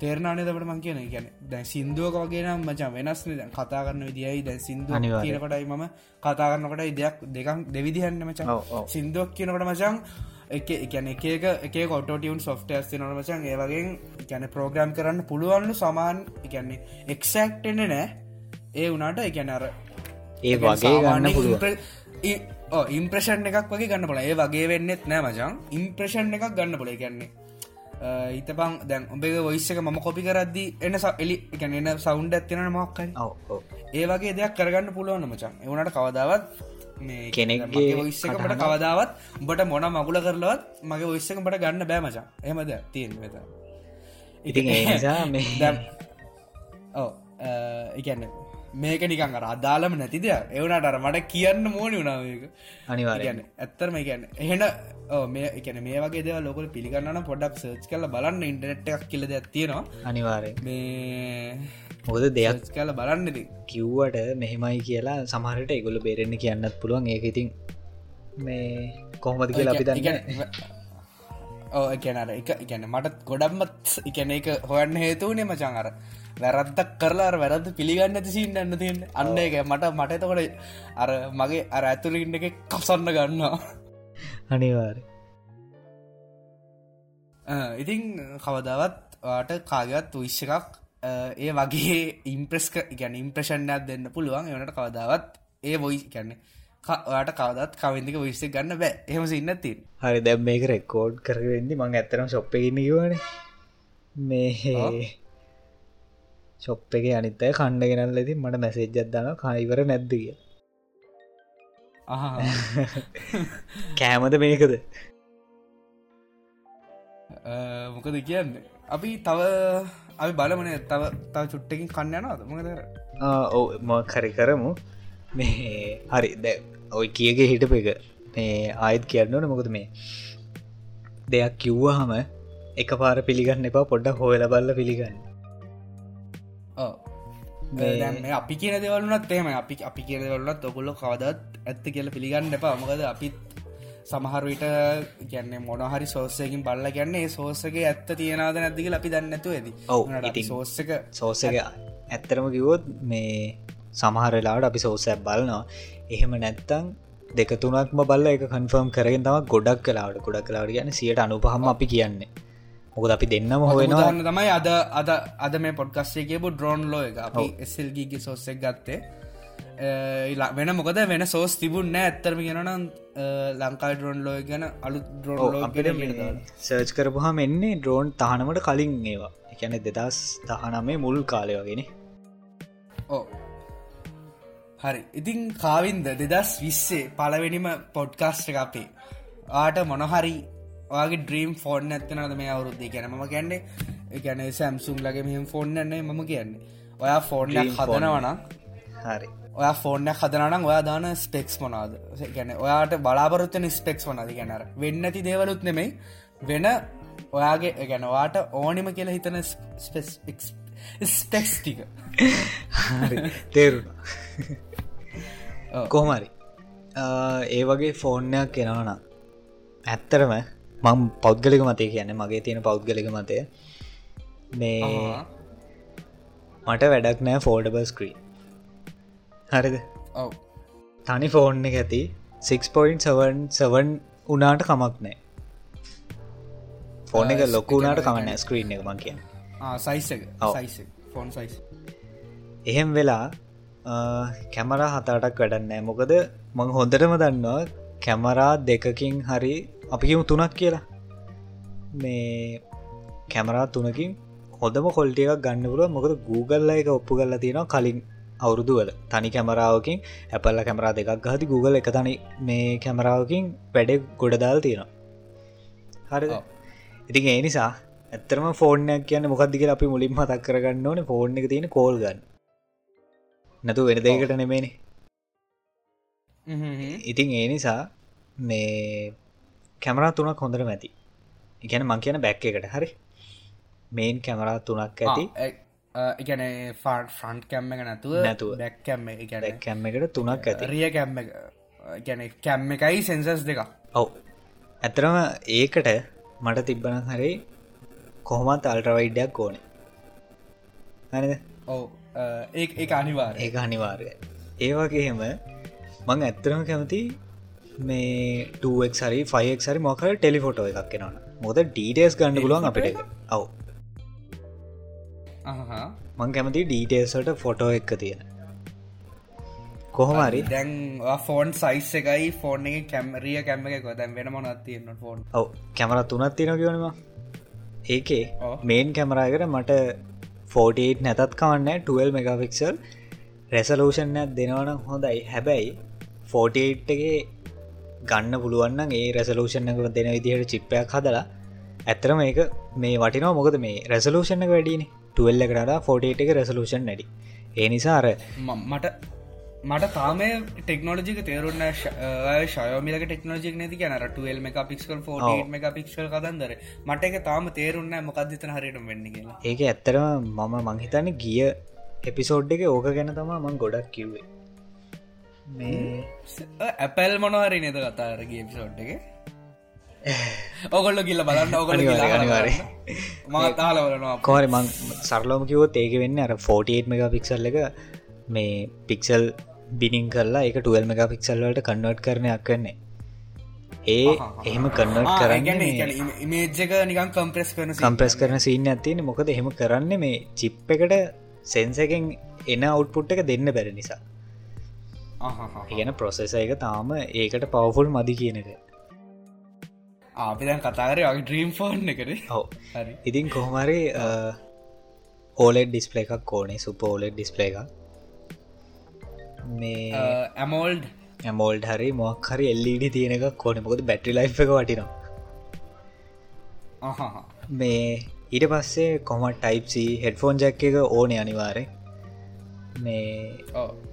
[SPEAKER 1] තේරනානේ දට මං කියන ගැන දැන් සිින්දුවක වගේ නම් මචන් වෙනස්න දැන් කතා කරන්න විදියි දැන් සිින්දුව. කියනකොටයි මම කතා කරන්නකොට දෙයක් දෙකක් දෙවිදිහන්න
[SPEAKER 2] ඔව්.
[SPEAKER 1] සිින්දුවක් කියනකට මචන් එකන එක එක කොටටියන් සොෆ්ටස් නට මචන් ඒවගේ ගැන ප්‍රෝග්‍රම් කරන්න පුළුවන්ලු සමාන් එකන්නේ එක්සක්ටෙන නෑ ඒ වනාට එකැන අර
[SPEAKER 2] ඒ වගේ ගන්න පුළුව
[SPEAKER 1] ඉම්ප්‍රෂන් එකක් වගේ ගන්න පොල ඒ වගේ වෙන්නෙත් නෑ මචන් ඉම්ප්‍රෂන් එකක් ගන්න පොල කියන්නේ හිතපං දැන් ඔබේ ඔයිස්සක ම කොපි කරද්දි එන්න එලි එකන සෞන්ඩ ඇතින මක්කයි. ඒ වගේ දෙයක් කරගන්න පුළුවන් මචන් එවනට කවදාවත්
[SPEAKER 2] කෙනෙක්ගේ
[SPEAKER 1] ඔයිස්සකට කවදාවත් උඹට මොන මගුල කරලවත් මගේ ඔයිස්සක බට ගන්න බෑ මචන් එහමද? තියෙන් වෙත
[SPEAKER 2] ඉතින් ඒ නිසා මේ
[SPEAKER 1] දැම් ඕ එකන්න මේක නිකන් අර අදාලම නැතිද එවනට අර මට කියන්න මෝනි වනාවක
[SPEAKER 2] අනිවාරය
[SPEAKER 1] කියන්න ඇත්තරම කියන්න එහෙන මේ එකන මේ වගේ දෙව ලොකල පිළිගන්න පොඩක් සර්ච් කල බලන්න ඉන්ටනෙට් එකක් කියලද ඇත්තියෙනවා
[SPEAKER 2] අනිවාරය
[SPEAKER 1] මේ
[SPEAKER 2] මොකද දෙයක්
[SPEAKER 1] කල බලන්නද
[SPEAKER 2] කිව්වට මෙහෙමයි කියලා සමහරට එගොල බේරෙන්න්න කියන්නත් පුළුවන්. ඒක ඉතින් මේ කොහොමද කියලා අපි දන්න
[SPEAKER 1] ඕ එකනර එක එකන මටත් ගොඩම්මත් එකන එක හොයන්න හේතුවනේ මචන් අර වැරද්දක් කරලා වැරද පිළිගන්න ඇති සිීන්න තියෙන් අන්න එක මට මට එතකොට අර මගේ අර ඇතුලින්ට එක කසන්න ගන්නවා.
[SPEAKER 2] අනිවාරය
[SPEAKER 1] අ, ඉතිං කවදාවත් වාට කාගත් විශ්ෂ එකක් ඒ වගේ ඉම්ප්‍රෙස්ක ගැන ඉම්ප්‍රෂණයක් දෙන්න පුළුවන් එවනට කවදාවත් ඒ වොයි කැන්නේ ට කවදත් කවින්දික විශ්ස ගන්න බෑ. එහම ඉන්න තින්
[SPEAKER 2] හරි දැම් මේක රෙකෝඩ් කරවෙදදි මං ඇතරම් ශොප්ප ඉන්න කිවන මේ ශොප් එක අනිත්තය කණ්ඩ ගෙනල් ලති මට මැසේජ්ජත් දන කයිවර නැද්ද? කිය කෑමද මේකද?
[SPEAKER 1] මොකද කියන්න? අපි තව අපි බලමන තව තව චුට්ටකින් කන්න යනවාද? මොකදර
[SPEAKER 2] ම කරි කරමු. මේ හරි දැ ඔයි කියගේ හිටප එක. මේ ආයත් කියන්නවන මොකද මේ දෙයක් කිව්වහම එක පාර පිළිගන්න එපා පොඩ්ඩ හෝල බල්ල පිළිගන්න.
[SPEAKER 1] අපි කියන දෙවලුනත් එෙම අපි අපි කියන දෙවලුනත් ඔකොල්ලො කවදත් ඇත්ත කියල පිළිගන්න එපා. මොකද අපිත් සමහරවිට ගැන්න මොනහරි සෝසයකින් බල්ල ගැන්නේ සෝසගේ ඇත්ත තියෙනද නැතික අපි දන්නඇතු ඇද
[SPEAKER 2] ඔව්.
[SPEAKER 1] සෝස්සක
[SPEAKER 2] සෝසක ඇත්තරම කිවොත් මේ සමහරලාට අපි සෝසැ බලනවා. එහෙම නැත්තං දෙක තුනක්ම බල්ල එක කන්ෆර්ම් කරගෙන තම ගොඩක් කලාට ගොඩක් කලාට කියන සියට අනුපහම අපි කියන්නේ. මොකද අපි දෙන්නම
[SPEAKER 1] හොයනවාන්න තමයි අද අද අද මේ පොඩ්කස්සේකේබු ඩ්‍රෝන් ලෝ එක. අපි එස්සල්ගීගේ සෝස්සෙක් ගත්තේ වෙන මොකද වෙන සෝස් තිබුන්න ඇත්තරම ගෙනනම් ලංකායි ඩ්‍රෝන් ලෝය ගැන අලු ඩ්‍රෝන්
[SPEAKER 2] සර්ච් කරපුහම එන්නේ ඩ්‍රෝන් තහනමට කලින් ඒවා. එකැන දෙදස් දහනමේ මුල් කාලය වගෙන
[SPEAKER 1] ඕ හරි. ඉතින් කාවින්ද දෙදස් විස්සේ පලවෙනිම පොඩ්කාස්ට එක අපේ. ආට මොනහරි වගේ ඩ්‍රීම් ෆෝන් ඇත්තනද මේ අවුරුද්දේ ගැනම ගැන්නේ ගැන සැම්සුම් ලගේ මෙහම ෆෝන් න්නේ මම කියන්නේ. ඔයා
[SPEAKER 2] phone.
[SPEAKER 1] හදනවනම්
[SPEAKER 2] හරි
[SPEAKER 1] ඔයා ෆෝර්න හදනනම් ඔයා දාන ස්පෙක්ස් මොනාද ගැන ඔයාට බලාපොරොත්තන ස්පෙක්ස් වනද ගැනර වෙන්න ඇති දේවලුත් නෙමෙයි වෙන ඔයාගේ ගැනවාට ඕනිම කියලා හිතන ස්පෙක්ස් ටික. ඔව්.
[SPEAKER 2] කොහමරි ඒ වගේ ෆෝර්නයක් කෙනවන ඇත්තරම මං පෞද්ගලික මතය කියන්න මගේ තියෙන පෞද්ගලික මතය. මේ. මට වැඩක් නෑ ෆෝඩබල් ස්ක්‍රී හරිද?
[SPEAKER 1] ඔව්.
[SPEAKER 2] තනි ෆෝර්න් එක ඇති 6.7 උනාට කමක් නෑ. ෆෝන එක ලොකුනාට
[SPEAKER 1] කියන්නේ-
[SPEAKER 2] කමන්න ස්ක්‍රීන් එක මං කිය
[SPEAKER 1] සයිසක
[SPEAKER 2] ඔව්.
[SPEAKER 1] සයිස ෆෝන් සයිස්
[SPEAKER 2] එහෙම වෙලා කැමරා හතාටක් වැඩන්නෑ මොකද මං හොඳටම දන්නවා කැමරා දෙකකින් හරි අපිකිම තුනක් කියලා. මේ කැමරා තුනකින් හොඳම කොල්ටිය එකක් ගන්න පුරුව මොකද Google එක ඔප්පු කරලා තියෙනවා කලින් අවුරුදුවල තනි කැමරාවකින් ඇපල්ල කැමරා දෙකක් ගහති Google එක තනි මේ කැමරාවකින් වැඩ ගොඩදාල් තියෙනවා. හරි. ඉතින් ඒ නිසා ඇත්තරම ෆෝර්නයක් කියන්න මොකක්දික අපි මුලින් මතක් කරගන්න ඕන. ෆෝර්න් එක තියෙන කෝල් ගන්න. නැතු වෙන දෙකට නෙමේනි ඉතින් ඒ නිසා මේ කැමරා තුනක් හොඳට මැති ඉගැන මං කියන බැක් එකට. හරි? මේන් කැමරා තුනක් ඇති
[SPEAKER 1] එකන ෆාන් ෆ්‍රන්් කැම්ම එක නැතුව
[SPEAKER 2] නැතුව.
[SPEAKER 1] බැක් කැම්ම ගැන
[SPEAKER 2] කැම්ම එකට තුනක් ඇති.
[SPEAKER 1] රිය කැම්ම ගැන කැම්ම එකයි සෙන්සස් දෙක
[SPEAKER 2] ඔව්. ඇතරම ඒකට මට තිබ්බන හරි කොහොමත් අල්ට්‍රවයිඩ්ඩයක් ඕන. හරිද?
[SPEAKER 1] ඔව. ඒ ඒ අනිවාර
[SPEAKER 2] ඒ අනිවාර්ය ඒවාගේහෙම මං ඇත්තරම කැමති මේ 2ක් හරි 5ක් හරි මොකර ටෙලිෆොටෝ එකක් කෙනවන මොද ඩීටේස් ගන්න පුළුවන් අපිට ඔව් මං කැමති ඩීටේල්සට ෆොටෝ එක්ක තියෙන. කොහොමරි
[SPEAKER 1] දැන් ෆෝන් සයිස් එකයි ෆෝන් එක කැමරිය කැම්ම එක දැන් වෙන මොනත් තියන්න ෆෝන්
[SPEAKER 2] ඔව කැමර තුනත් තියෙන කියවනවා ඒකේ. මේන් කැමරාකට මට 48 නැතත් කවන්න 12 මෙගෆික්සල් රැසලූෂන්යක් දෙනවන හොඳයි. හැබැයි 48ගේ ගන්න පුළුවන්න ඒ රැසලූෂන් එක දෙන විදිහට චිප්පයක් හදලා ඇත්තරම ඒක මේ වටිනවා. මොකද මේ රැසලූෂණ එක වැඩින ටුවල්ල කරට 48 එක රැසලූෂන් නැඩි ඒ නිසා අර
[SPEAKER 1] මට මට තාම ටෙක්නෝජික තේරුන්න ශයමිලක ටෙක්නෝජික් නැති ගැනරටල් මේ පික්ල් ෝ මේ පික්ල් කදන්දර මට එක තාම තේරුන්න මොකක්දිතන හරිට වෙන්න කියලා.
[SPEAKER 2] ඒක ඇත්තරම මම මංහිතන්න ගිය එපිසෝඩ් එක ඕක ගැන තමා මං ගොඩක් කිව්වේ. මේ
[SPEAKER 1] ඇපැල් මොනහරි නද කතාරගේ පිසෝට් එක ඔගොල්ල කියල්ල බලන්න
[SPEAKER 2] අනිවාර්ය, අනිවාර්ය.
[SPEAKER 1] මතාලවලනවා
[SPEAKER 2] කොහරි මං සරලෝම කිවොත් ඒක වෙන්න අර 48 මෙග පික්සල් එක මේ පික්සල් බිනිින් කරලා එක 12 මෙග පික්සල් වලට කන්වර්ට් කරනයක් කන්නේ ඒ එහෙම කන්වර්ට් කරන්න
[SPEAKER 1] ඉමේජ්ක නිකන් කම්ප්‍රෙස් කරන
[SPEAKER 2] කම්ප්‍රස් කරන සීන් ඇතින මොකද එහෙම කරන්න මේ චිප් එකට සෙන්සකෙන් එන අවුට්පුට් එක දෙන්න බැර නිසා. ඉගෙන ප්‍රොසෙස එක තාම ඒකට පවෆුල් මදි කියනක
[SPEAKER 1] අපිදැන් කතාරය වගේ ඩ්‍රීම් ෆෝන් එකට
[SPEAKER 2] ඔව. ඉතින් කොහොමරි ඕලෙඩ් ඩිස්පලේ එකක් කෝනේ සුපෝලෙඩ් ඩිස්පලේ එක මේ
[SPEAKER 1] ඇමෝල්ඩ්
[SPEAKER 2] ඇමෝල්ඩ් හරි මොක් හරි එල්ලඩ තියෙන එක කෝන මොකද බැටි ලයි් එක වටිනවා. මේ ඊට පස්සේ කොම ටයිප්සි හෙඩ්ෆෝන් ජැක් එක ඕනේ අනිවාරය මේ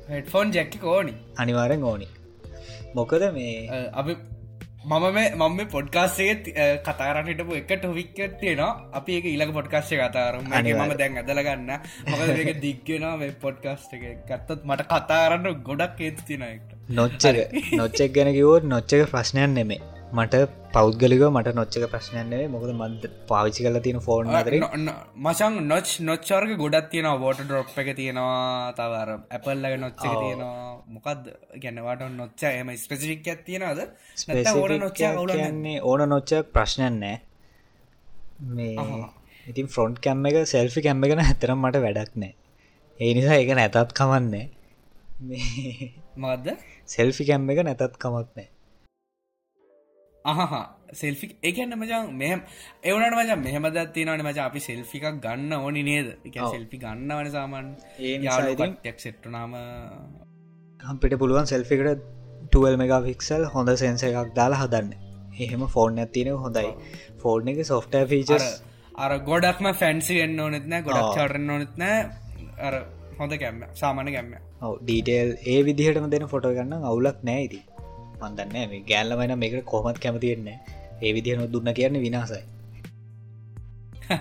[SPEAKER 1] හෙඩ්ෆෝන් ජැක්කි කෝනි
[SPEAKER 2] අනිවාරෙන් ඕනි. මොකද මේ
[SPEAKER 1] අපි මම මේ මම මේ පොඩ්කාස්සේ කතාරන්නටපු එක ටොවික්ක තියෙනවා. අපි එක ඉලක පොඩ්කාස්ය කතාරම මම. දැන් ඇදලගන්න එක දික්ගෙනවා වෙ පොඩ්කාස්ට එක. ගත්තත් මට කතාරන්න ගොඩක් ඒත් තිනෙක්ට
[SPEAKER 2] නොච්චක නොච්චක් ගැන කිවෝත් නොච්චක ප්‍රශ්නයන් නෙමේ මට පෞද්ගලික මට නොච්චක ප්‍රශ්නයන්නේ මොකද මන්ද පාවිචි කල තියෙන ෆෝර්න් අතර
[SPEAKER 1] මසං නොච් නොච්චර්ග ගොඩත් තියෙනවා. වෝට ඩොප් එක තියෙනවා තවර ඇපල්ලග නොච්චක
[SPEAKER 2] ඔව්.
[SPEAKER 1] තියෙනවා. මොකක්ද ගැනවට නොච්ච එම ස්පෙසිික්යක් තියෙනවද? නැත්නම් ඕන නොච්චා
[SPEAKER 2] කියන්නේ ඕන නොච්චක් ප්‍රශ්නයන් නෑ. මේ. ඉතින් ෆ්‍රොන්ට් කැම්ම එක සෙල්ෆි කැම්ම එකෙන ඇතරම් මට වැඩක් නෑ. ඒ නිසා එක නැතත් කමන්නේ.
[SPEAKER 1] මද
[SPEAKER 2] සෙල්ෆි කැම්ම එක නැතත් කමක් නෑ
[SPEAKER 1] අහහ සෙල්ෆි එකන්න මචන් මෙහම එවනට මච මෙහමද තිනවන මච. අපි සෙල්ෆිකක් ගන්න ඕනි නේද? එක සෙල්ෆි ගන්න වන සාමන් යාටක් සෙට්ටනාම
[SPEAKER 2] අපිට පුළුවන් සෙල්ෆිකට 12 මෙගා ෆික්සල් හොඳ සෙන්ස එකක් දාලා හදන්න. එහෙම ෆෝර්න් ඇතින හොඳයි. ෆෝර්න් එක සොෆ්ට ෆීචස්
[SPEAKER 1] අර ගොඩක්ම ෆැන්සි වෙන්න ඕනෙත්න ගොඩක්
[SPEAKER 2] ආ.
[SPEAKER 1] චාටරන්න ඕනෙත්න අර හොඳ කැම්ම සාමාන කැම්ම
[SPEAKER 2] ඩීටේල් ඒ විදිහටම දෙන ෆොට ගන්න අවුලක් නෑයිති මන්දන්න මේ ගෑල්ලමයින මේකට කොමත් කැමතියෙන්නේ ඒ විදිහන දුන්න කියන්න විනාසයි.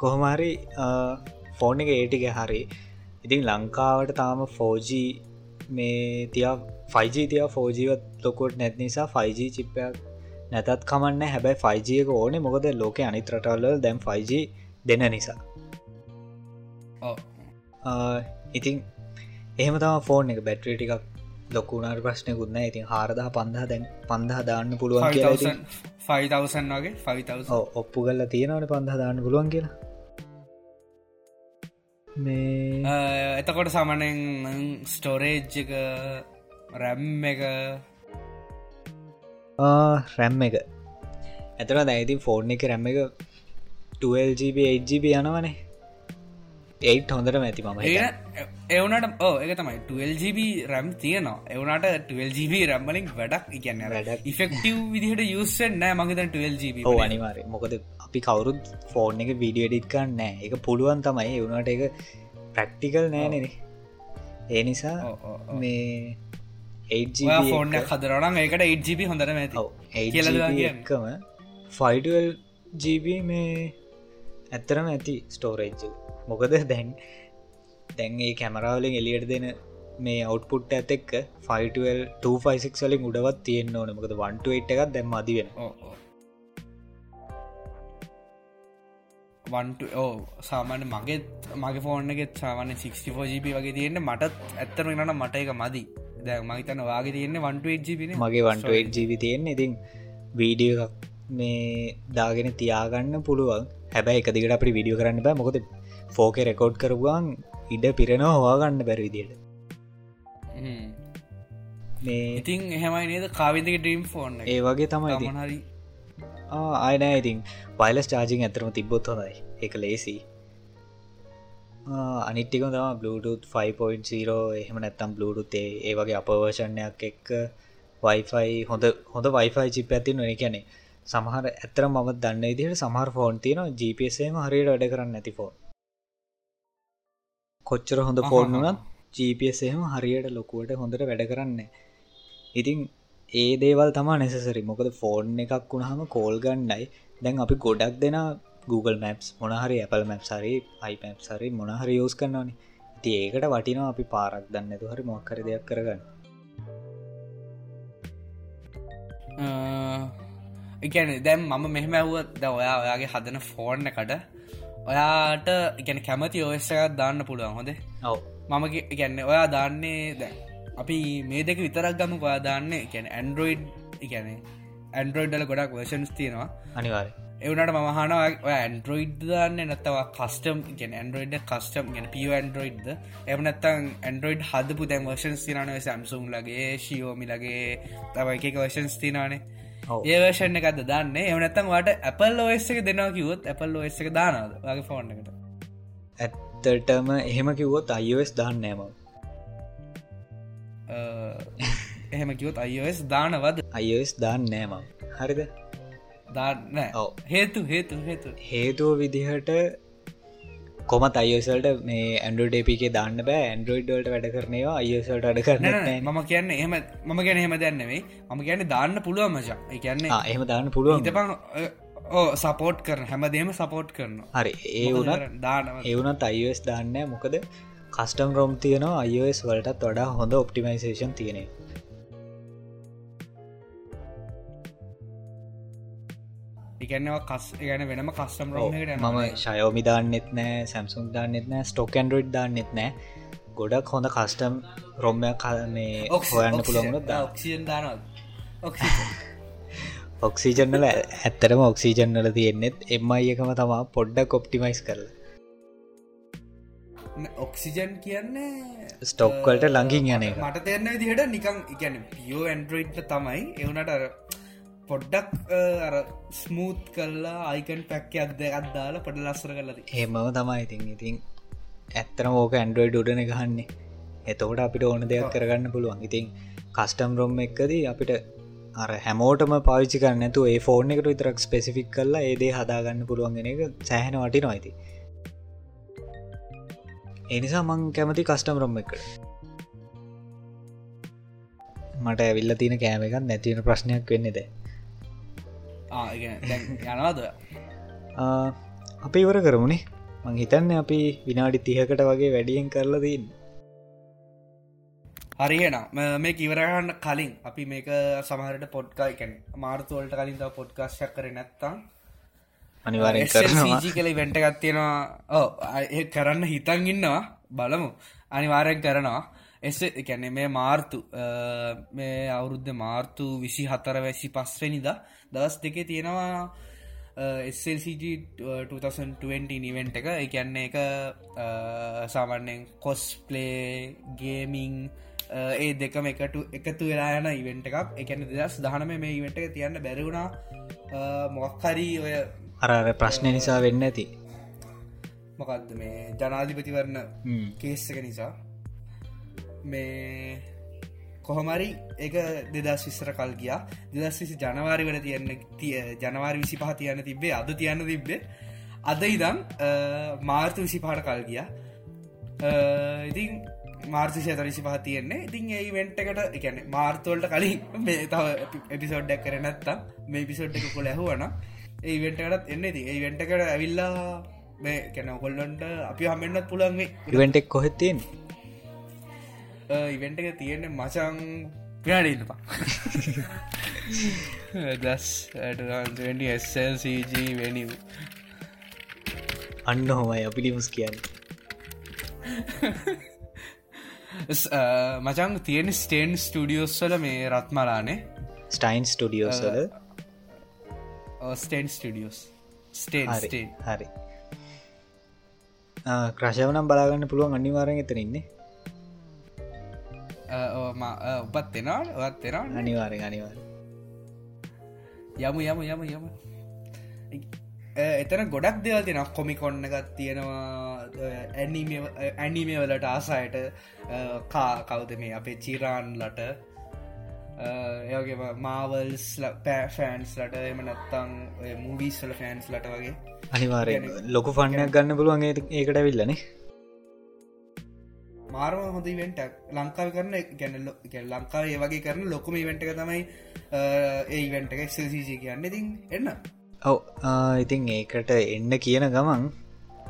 [SPEAKER 2] කොහොමරි ෆෝන් එක ඒටික හරි. ඉතින් ලංකාවට තාම ෆෝජී මේ තියා ෆයිජී තිය ෆෝජීවත් ලොකොට නැත් නිසා ෆයිජී චිප්පයක් නැතත් කමන්න හැබැයි ෆයිජියක ඕනේ. මොකද ලෝක අනිත්‍රටල්ල දැම් ෆයිජී දෙන්න නිසා. ඉතින් එහෙම තම ෆෝන් එක. බැට්‍රී ටිකක් ලොකුණට ප්‍රශ්නය ගුන්න ඉතින් හාරදහ පන්දහ දැන් පන්දහ දාන්න පුළුවන් කියලා
[SPEAKER 1] 5000 වගේ 5000
[SPEAKER 2] ඔව්, ඔප්පු කල්ල තියෙනවට පන්දහ දාන්න පුළුවන් කියලා. මේ
[SPEAKER 1] එතකොට සමනෙන් ස්ටෝරේජ් එක රැම් එක.
[SPEAKER 2] රැම් එක. ඇතර දැයිති ෆෝර්න් එක රැම් එක 12GB 8GB යනවනේ ඒත් හොඳට ඇති මම හිතන්නේ.
[SPEAKER 1] එවනට ඕ එක තමයි. 12GB රැම් තියනවා. එවනට 12GB රැම්මලින් වැඩක් ඉගන්න
[SPEAKER 2] වැඩක්.
[SPEAKER 1] ඉෆෙක්ටව් විදිහට යුස්සෙන් නෑ මගත 12GB
[SPEAKER 2] ඔව අනිවාරය මොකද අපි කවුරුත් ෆෝර්න් එක විඩිය ඩිට්කන්න නෑ එක පුළුවන් තමයි. එවුණට එක ප්‍රක්ටිකල් නෑනෙන ඒ නිසා. මේ
[SPEAKER 1] ෆෝර්න හදරනම් ඒකට 8GB හොඳර ඇති. කියලා දුවා කියන්නේ.
[SPEAKER 2] එකම ෆයිඩල් ජීබ මේ ඇත්තරම ඇති ස්ටෝරේජ් මොකද දැන් දැන්ගේ කැමරාවලින් එලියට දෙන මේ අවට්පුට් ඇත එක්ක 5ෆයිසික් වලින් උඩවත් තියෙන් ඕන. මොකද 1ට එකක් දැම් අදි වෙන
[SPEAKER 1] වන්ට ඕ සාමාන්‍ය මගෙත් මගේ ෆෝර්නගෙත් සාමාන්‍ය 64GB වගේ තියෙන්නේ. මටත් ඇත්තරම නට මට එක මදි. දැ මහිතන වාගේ තියෙන්නේ 1GB
[SPEAKER 2] මගේ 1 ජීවි තියෙන්නේ. ඉතින් වීඩිය එකක් මේ දාගෙන තියාගන්න පුළුවන්. හැබැයි එක දිගට අපි විඩියෝ කරන්න බෑ. මොකද ෆෝක රෙකෝඩ් කරපුුවන් ඉඩ පිරෙනවා හවාගන්න බැරිවිදියට මේ
[SPEAKER 1] ඉතින් එහෙමයි නේද? කාවිදක ඩීම් ෆෝන්
[SPEAKER 2] ඒ වගේ තමයි.
[SPEAKER 1] හරි.
[SPEAKER 2] ආයනෑ ඉතින්. වයිලස් චාජිං ඇතරම තිබොත් හොඳයි. එක ලේසි. අනිට්ටික තම බluetooth 5.0 එහෙම නැත්තම් බluetooth ඒ වගේ අපවර්ෂණයක් එක්ක වයිෆයි හොඳ හොඳ වයිෆයි චිප ඇති නොන කියැනෙ සමහර ඇතර ම දන්න ඉදිහට සමහර ෆෝන් තියන GPSම හරියට වැඩ කරන්න ඇති ෆෝන් කොච්චර හොඳ ෆෝන් වනත් GPSම හරියට ලොකුවට හොඳට වැඩ කරන්න ඉතින් ඒ දේවල් තමා නැසසරි මොකද ෆෝන් එකක් වුණහම කෝල් ගන්නයි. දැන් අපි ගොඩක් දෙෙන Google Maps මොනහරි Apple මැප් සරි iPap සරි මොනහරි යෝස් කරන්නවනි ති ඒකට වටිනවා අපි පාරක් දන්න තු හරි මොක්කර දෙයක් කරගන්න.
[SPEAKER 1] එකන දැම් මම මෙහෙම ඇවුවත් ද ඔයා ඔයාගේ හදන ෆෝර්න එකට ඔයාට එකන කැමති ඔස්සකත් දාන්න පුළුවන් හොඳේ?
[SPEAKER 2] ඔව.
[SPEAKER 1] මම ගැන්න ඔයා දාන්නේ දැ අපි මේ දෙක විතරක් ගම ඔයා දාන්න එකැන ඇන්ඩරෝයිඩ් එකැන ඇන්ඩරෝයිඩ්ඩල ගොඩක් වර්ෂන්ස් තියෙනවා.
[SPEAKER 2] අනිවාර
[SPEAKER 1] එවනට මහන ඇන්ඩරෝයිඩ් දන්න නැතවා කස්ටම් ගෙන ඇන්ඩරෝයිඩ් කස්ටම් ගෙන පිය ඇන්ඩරෝයිඩ්ද එමනත්තන් ඇන්ඩරෝයිඩ් හදපු දැන් වර්ෂන්ස් තිනන සැම්සුම් ලගේ ශියෝමි ලගේ තව එක වර්ෂන්ස් තිනානේ
[SPEAKER 2] ඔව්.
[SPEAKER 1] ඒවර්ෂණ එකද දන්න? එවනත්තන් වාට ඇපල් ෝස් එක දෙනවා කිවොත් ඇපල් ෝස් එක දානද වගේ ෆෝන් එකට.
[SPEAKER 2] ඇත්තටම එහෙම කිව්වොත් අයිස් දාන්න නෑම
[SPEAKER 1] අ, එහෙම කිවොත් අයිෝස් දානවද?
[SPEAKER 2] අයිස් දාන්න නෑම හරිද?
[SPEAKER 1] දාන්න. හේතු හේතු හේතු.
[SPEAKER 2] හේතුව විදිහට කොමත් අයිසල්ට මේ ඇන්ඩඩේපිේ දාන්න බෑ. ඇන්ඩරෝයිඩ්වලට වැඩ කරනවා අයිසල්ට අඩ කරන
[SPEAKER 1] මම කියන්න එහම මම ගැන එහෙම දැන්නෙවෙයි මම කියන්න දාන්න පුළුව මචා. කියන්නේ
[SPEAKER 2] එහෙම දාන්න පුළුවන්.
[SPEAKER 1] හිතපං ඕ සපෝට් කරන හැමදේම සපෝට් කරනවා.
[SPEAKER 2] හරි ඒ වුනත්
[SPEAKER 1] දානව
[SPEAKER 2] ඒවනත් අයිස් දාන්න මොකද කස්ටම් රෝම් තියනවා. අයිස් වලටත් වඩා හොඳ ඔප්ටිමයිසේෂන් තියනෙ
[SPEAKER 1] එකන්නවා කස් ගැන වෙනම කස්ටම් රෝහට
[SPEAKER 2] මම ශයෝමි දාන්නෙත් නෑ සැම්සුම් දාන්නෙත් නෑ ස්ටෝක ඇන්ඩරෝයිඩ් දාන්නෙත් නෑ. ගොඩක් හොඳ කස්ටම් රොම්මයක් මේ හොයන්න පුළොමුණු දා
[SPEAKER 1] ඔක්සියන් දානවත්
[SPEAKER 2] ඔක්සිජන්නල ඇත්තරම ඔක්සිජන්නල තියෙන්නෙත් එම්මයි එකම තමා පොඩ්ඩක් ඔප්ටිමයිස් කරල.
[SPEAKER 1] ඔක්සිජන් කියන්නේ
[SPEAKER 2] ස්ටොක්වලට ලඟින් යන
[SPEAKER 1] මට තෙරන්න විදිහට නිකං එකැන පියෝ ඇන්ඩරෝයිඩ්ට තමයි. එවනට පොඩ්ඩක් අර ස්මූත් කල්ලා අයිකන් පැක්ක අද අදදාලා පොඩ ලස්සර කලද
[SPEAKER 2] හෙමව තමයි. ඉතින් ඉතින් ඇත්තරම ඕක ඇන්ඩරෝයිඩ් උඩන ගහන්නේ. එතකොට අපිට ඕන දෙයක් කරගන්න පුළුවන්. ඉතින් කස්ටම් රොම් එක්කදී අපිට අර හැමෝටම පාවිච්චි කරන්නතු ඒ ෆෝර්න එකට විතරක් ස්පෙසිෆික් කරලා ඒදේ හදාගන්න පුළුවන්ගෙන එක සෑහෙන වටි නොයිති එනිසා මං කැමති කස්ටම් රොම් එක. මට ඇවිල්ල තියෙන කෑම එකක් නැතිවෙන ප්‍රශ්නයක් වෙන්නේද
[SPEAKER 1] යනවාද?
[SPEAKER 2] අපි ඉවර කරමුණේ මං හිතන්න අපි විනාඩි තිහකට වගේ වැඩියෙන් කරලා දන්න
[SPEAKER 1] හරිහෙන මේ කිවරගන්න කලින් අපි මේක සමහරට පොඩ්කා එකැන මාර්තුවලට කලින් ද පොඩ්කාශයක් කර නැත්තම්.
[SPEAKER 2] අනිවාරෙන්
[SPEAKER 1] ජී කළ වෙන්ට ගත්තියෙනවා ඕ කරන්න හිතන් ඉන්නවා. බලමු. අනිවාරයෙන් කරනවා. එස එකැනෙ මේ මාර්තු මේ අවුරුද්ධ මාර්තු විසි හතර වැසි පස්වනිද දවස් දෙකේ තියෙනවා SLCG 2020 නිවෙන්ට එක. එකන්නේ එක සාමාන්‍යෙන් කොස්පලේ ගේමිං ඒ දෙකම එකට එකතු වෙලා යන ඉවෙන්ට එකක්. එකන දෙදස් දහනම මේ ඉවෙන්ට එක තියන්න බැරිවුණා මොක්හරී ඔය
[SPEAKER 2] අරර ප්‍රශ්නය නිසා වෙන්න ඇති.
[SPEAKER 1] මොකක්ද මේ ජනාධිපතිවරණ කේස්සක නිසා? මේ කොහොමරි එක දෙදස් විස්සර කල් ගියා. දෙදස් විසි ජනවාරි වල තියන්න තිය ජනවාරි විසි පහ තියන්න තිබේ අද තියන්න තිබ්බේ. අද ඉදම් මාර්තු විසි පහට කල් ගියා. ඉතින් මාර්තිශය තරිසි පහ තියෙන්නේ. ඉතින් ඒ වෙන්ට එකට එකන මාර්තවලට කලින් මේ තව එපිසෝඩ්ඩක් කර නැත්තා මේ පිසෝඩ් එක කොළ ඇහුවන ඒ වෙන්ටකටත් එන්න. ති ඒ වෙන්ටකට ඇවිල්ලා මේ කැන කොල්ලොන්ට අපි හමෙන්න්නත් පුළන්ගේ
[SPEAKER 2] ඉවෙන්ටෙක් කොහෙත්තියෙන්
[SPEAKER 1] ඉවෙන්ට එක තියෙන්නේ මචං පිනාඩඉන්නපා දස් SLCG වෙනිව
[SPEAKER 2] අන්න හොමයි අපිලිමුස් කියන්න.
[SPEAKER 1] මචං තියෙන ස්ටේන් ස්ටඩියෝස්වල මේ රත්මලානේ.
[SPEAKER 2] ස්ටයින් ස්ටඩියෝස්වල
[SPEAKER 1] ස්ටේන් ස්ටඩියෝස් ස්ටේන්
[SPEAKER 2] හරි ක්‍රශවනම් බලාගන්න පුළුවන් අනිවාරෙන් එතනන්නේ
[SPEAKER 1] උපත් දෙෙනවා ඔත් තෙනවා
[SPEAKER 2] අනිවාරෙන් අනිවාර
[SPEAKER 1] යමු යමු යමු. යමු එතන ගොඩක් දෙවල් දෙෙන කොමිකොන්න එකත් තියෙනවා ඇනිමේ වලට ආසායට කා කවුද මේ අපේ චිරාන්ලට? ඒගේම මාවල්ස් පෑෆෑන්ස් ලට එම නැත්තං මූවිස්වල ෆෑන්ස් ලට වගේ.
[SPEAKER 2] අනිවාරය ලොකු ෆන්නයක් ගන්න පුළුවන් ඒකට විල්ලනේ
[SPEAKER 1] මාරම හොඳ වෙන්ට ලංකාව කරන ගැනල්ල ලංකාව ඒ වගේ කරන ලොකුම ඉවෙන්ට එක තමයි ඒ ඉවෙන්ට එක සල්සිජි කියන්න. ඉතින් එන්න.
[SPEAKER 2] ඔව ඉතින් ඒකට එන්න කියන ගමන්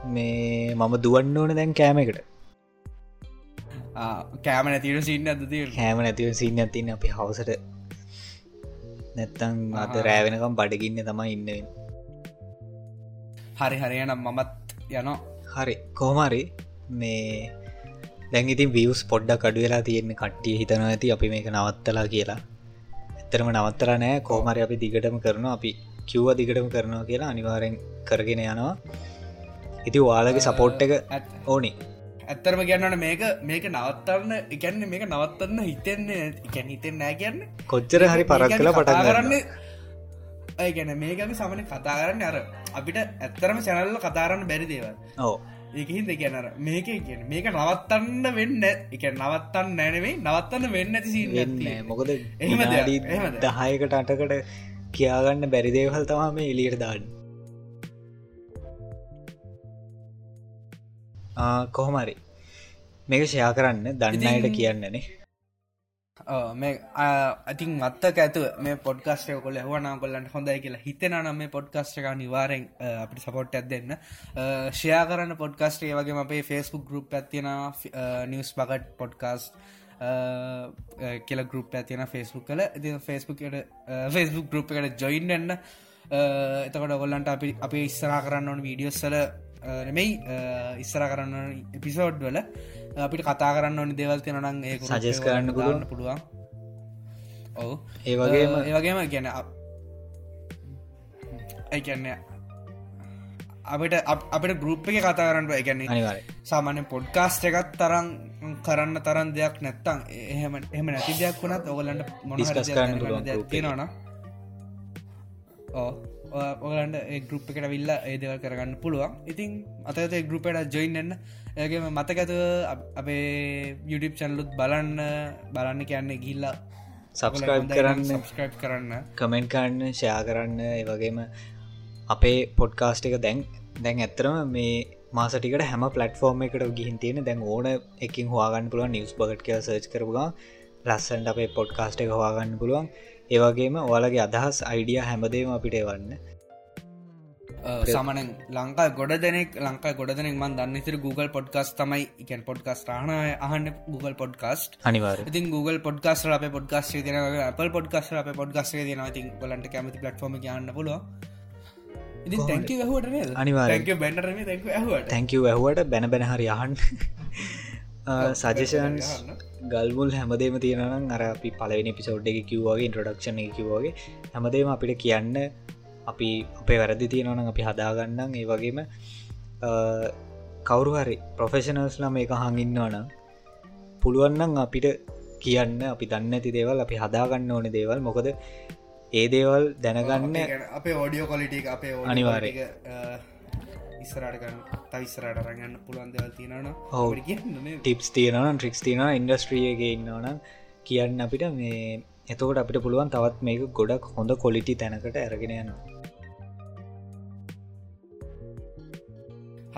[SPEAKER 2] මේ මම දුවන්න ඕන දැන් කෑමකට
[SPEAKER 1] කෑම නැතිර සින්න අද
[SPEAKER 2] කෑම නැතිව සින්න ඇතින්න අපි හවසට නැත්තං අත රෑවෙනකම් බඩගින්න තමයි ඉන්නවෙන්
[SPEAKER 1] හරි හරියනම් මමත් යනවා.
[SPEAKER 2] හරි. කෝමරි මේ දැන් ඉතින් වියස් පොඩ්ඩ කඩු වෙලා තියෙන කට්ටිය හිතන ඇති අපි මේක නවත්තලා කියලා. ඇත්තරම නවත්තලා නෑ කෝමරි අපි දිගටම කරන අපි කිව්ව දිගටම කරනවා කියලා අනිවාරෙන් කරගෙන යනවා. ඉති වාලගේ සපෝට් එක ඕනි.
[SPEAKER 1] ඇත්තරම කියන්නට මේක මේක නවත්තන්න එකන්න මේක නවත්තන්න හිතෙන්නේ එකැන හිතෙන් නෑ කියන්න.
[SPEAKER 2] කොච්චර හරි පරක් කලා පටන්
[SPEAKER 1] කරන්න ඒගැන මේකම සමන කතා කරන්න අර අපිට ඇත්තරම සැනල්ල කතාරන්න බැරි දේව
[SPEAKER 2] ඕ
[SPEAKER 1] ඒකහිද කියනර මේක කියන මේක නවත්තන්න වෙන්න එක නවත්තන්න නැනවේ නවත්තන්න වෙන්න ඇති
[SPEAKER 2] මොකද එහම දහයකට අටකට කියාගන්න බැරි දේවල් තමා මේ එලියට දාන්න. කොහොමරි මේක ෂයා කරන්න දන්නයට කියන්නනේ
[SPEAKER 1] මේ අතින් මත්තක ඇතු මේ පොඩ්කාස්ටය කොල හවනා කොල්ලන්ට හොඳයි කියලා හිතෙන නම් මේ පොඩ්කාස්ටක නිවාරෙන් අපිට සපොට් ඇත් දෙන්න. ෂයා කරන්න පොඩ්කාස්ටේ වගේ අපේ ෆෙස්බුක් ගරුප් ඇතියෙන නිවස් බගට් පොඩ්කාස්ට කියල ගරුප් ඇතියෙන ෆෙස්බුක් කල ති ෆෙස්බුක්ට ෆෙස්බුක් ගරුප් එකට ජොයින්න්න එතකොට ගොල්ලන්ට අපි අපි ඉස්සරා කරන්න ඕන වීඩියෝස්සල නෙමෙයි ඉස්සර කරන්න එපිසෝඩ් වල. අපිට කතා කරන්න ඕනි දේවල් තියෙනනම් ඒ
[SPEAKER 2] සජස් කරන්න පුළුවන්.
[SPEAKER 1] පුළුවන්. ඔවු.
[SPEAKER 2] ඒ වගේම
[SPEAKER 1] ඒ වගේම ගැන ඇකන්න අපට අපට ගරුප් එක කතා කරන්න එකන්නේ සාමාන්‍ය පොඩ්කාස්ට එකත් තරම් කරන්න තරන් දෙයක් නැත්තං එහෙම එහම නැති දෙයක් වුණත් ඔගලන්ට
[SPEAKER 2] Discuss කරන්න.
[SPEAKER 1] තියෙනවන ඕ ඔගලන්ට ගරුප් එකට විල්ල ඒදවල් කරගන්න පුළුවන්. ඉතින් අතත ගරුපට ජොයින්න්න ඒගේම මතකඇත අපේ යුඩිප් චන්ලුත් බලන්න බලන්න කියන්නේ ගිල්ලා
[SPEAKER 2] සබස්ක්‍රයිබ් කරන්න.
[SPEAKER 1] සබස්ක්‍රයිබ් කරන්න.
[SPEAKER 2] කමෙන්ට් කරන්න ෂයා කරන්න ඒවගේම අපේ පොඩ්කාස්ට එක දැන් දැන් ඇත්තරම මේ මාසටිකට හැම පලටෆෝර්ම් එකට ගිහින් තියෙන දැන් ඕන එකින් හවාගන්න පුළුවන් නිවස් බගට් කිය සර්ච් කරපුගා ලස්සන්ට අපේ පොඩ්කාස්ට එක හවාගන්න පුළුවන්. ඒවගේම ඔයාලගේ අදහස් අයිඩිය හැමදේම අපිට එවන්න
[SPEAKER 1] සමන ලංකා ගොඩ දෙනෙක් ලංකා ගොඩ දෙනෙක් මන් දන්න තිර Google පොඩ්කස් තමයි. එකන් පොඩ්කස් රහන අහන්න Google පොඩ්කාස්ට
[SPEAKER 2] අනිවාර
[SPEAKER 1] ඉතින් Google පොඩ්කාස් අප පොඩ්කාස් තින අප පොඩ්කාස් අප පොඩ්කාස් තින ති ලන්ට කැමති පලට්ෆෝම ගන්න පුලුව ඉතින් තැක හට. බැන්නර හට
[SPEAKER 2] තැංකව ඇහුවට. බැන බැන හරි අහන් සජෂන්ස් ගල්මුල් හැමදේම තියෙනනම් අර අපි පලවෙනි පිසෝඩ් එක කිව්වාගේ ඉන්ට්‍රඩක්ෂණ එක කිව්වාගේ හැමදේම අපිට කියන්න අපි අපේ වැරදි තියෙනවන අපි හදාගන්නම් ඒ වගේම කවුරු හරි ප්‍රොෆෙෂනල්ස් ලම එක හඟින්නවනම් පුළුවන්නන් අපිට කියන්න අපි දන්න ඇති දේවල් අපි හදාගන්න ඕන දේවල් මොකද ඒ දේවල් දැනගන්න
[SPEAKER 1] අපේ ඕඩියෝ කොලිටික් අපේ
[SPEAKER 2] අනිවාර්යෙන්.
[SPEAKER 1] ඉස්සරටගන්න තවිස්සරට රගන්න පුළුවන් දෙවල් තියෙනන. කියන්න
[SPEAKER 2] ටිප්ස් තියෙනන ට්‍රික්ස් තියෙන ඉන්ඩස්ට්‍රියගේ ඉන්නවනම් කියන්න අපිට මේ එතකොට අපිට පුළුවන් තවත් මේක ගොඩක් හොඳ කොලිටි තැනකට ඇරගෙන යන්න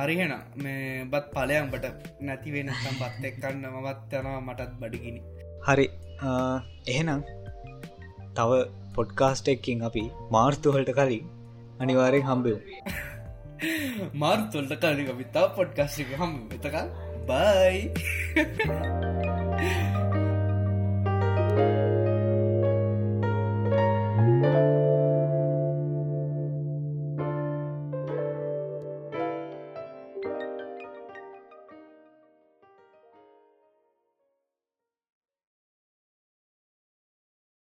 [SPEAKER 1] හරිහෙන මේ බත් පලයම්බට නැතිවෙන තම් බත් එක්කන්න මවත් යනවා මටත් බඩිගිනි.
[SPEAKER 2] හරි. එහෙනම් තව පොඩ්කාස්ට එක්කින් අපි මාර්තුවලට කලින් අනිවාරයෙන් හම්බෙව්
[SPEAKER 1] මාර්තුල්ට කලික විතාව පොඩ්කස්ටික හම් එතකල් බයි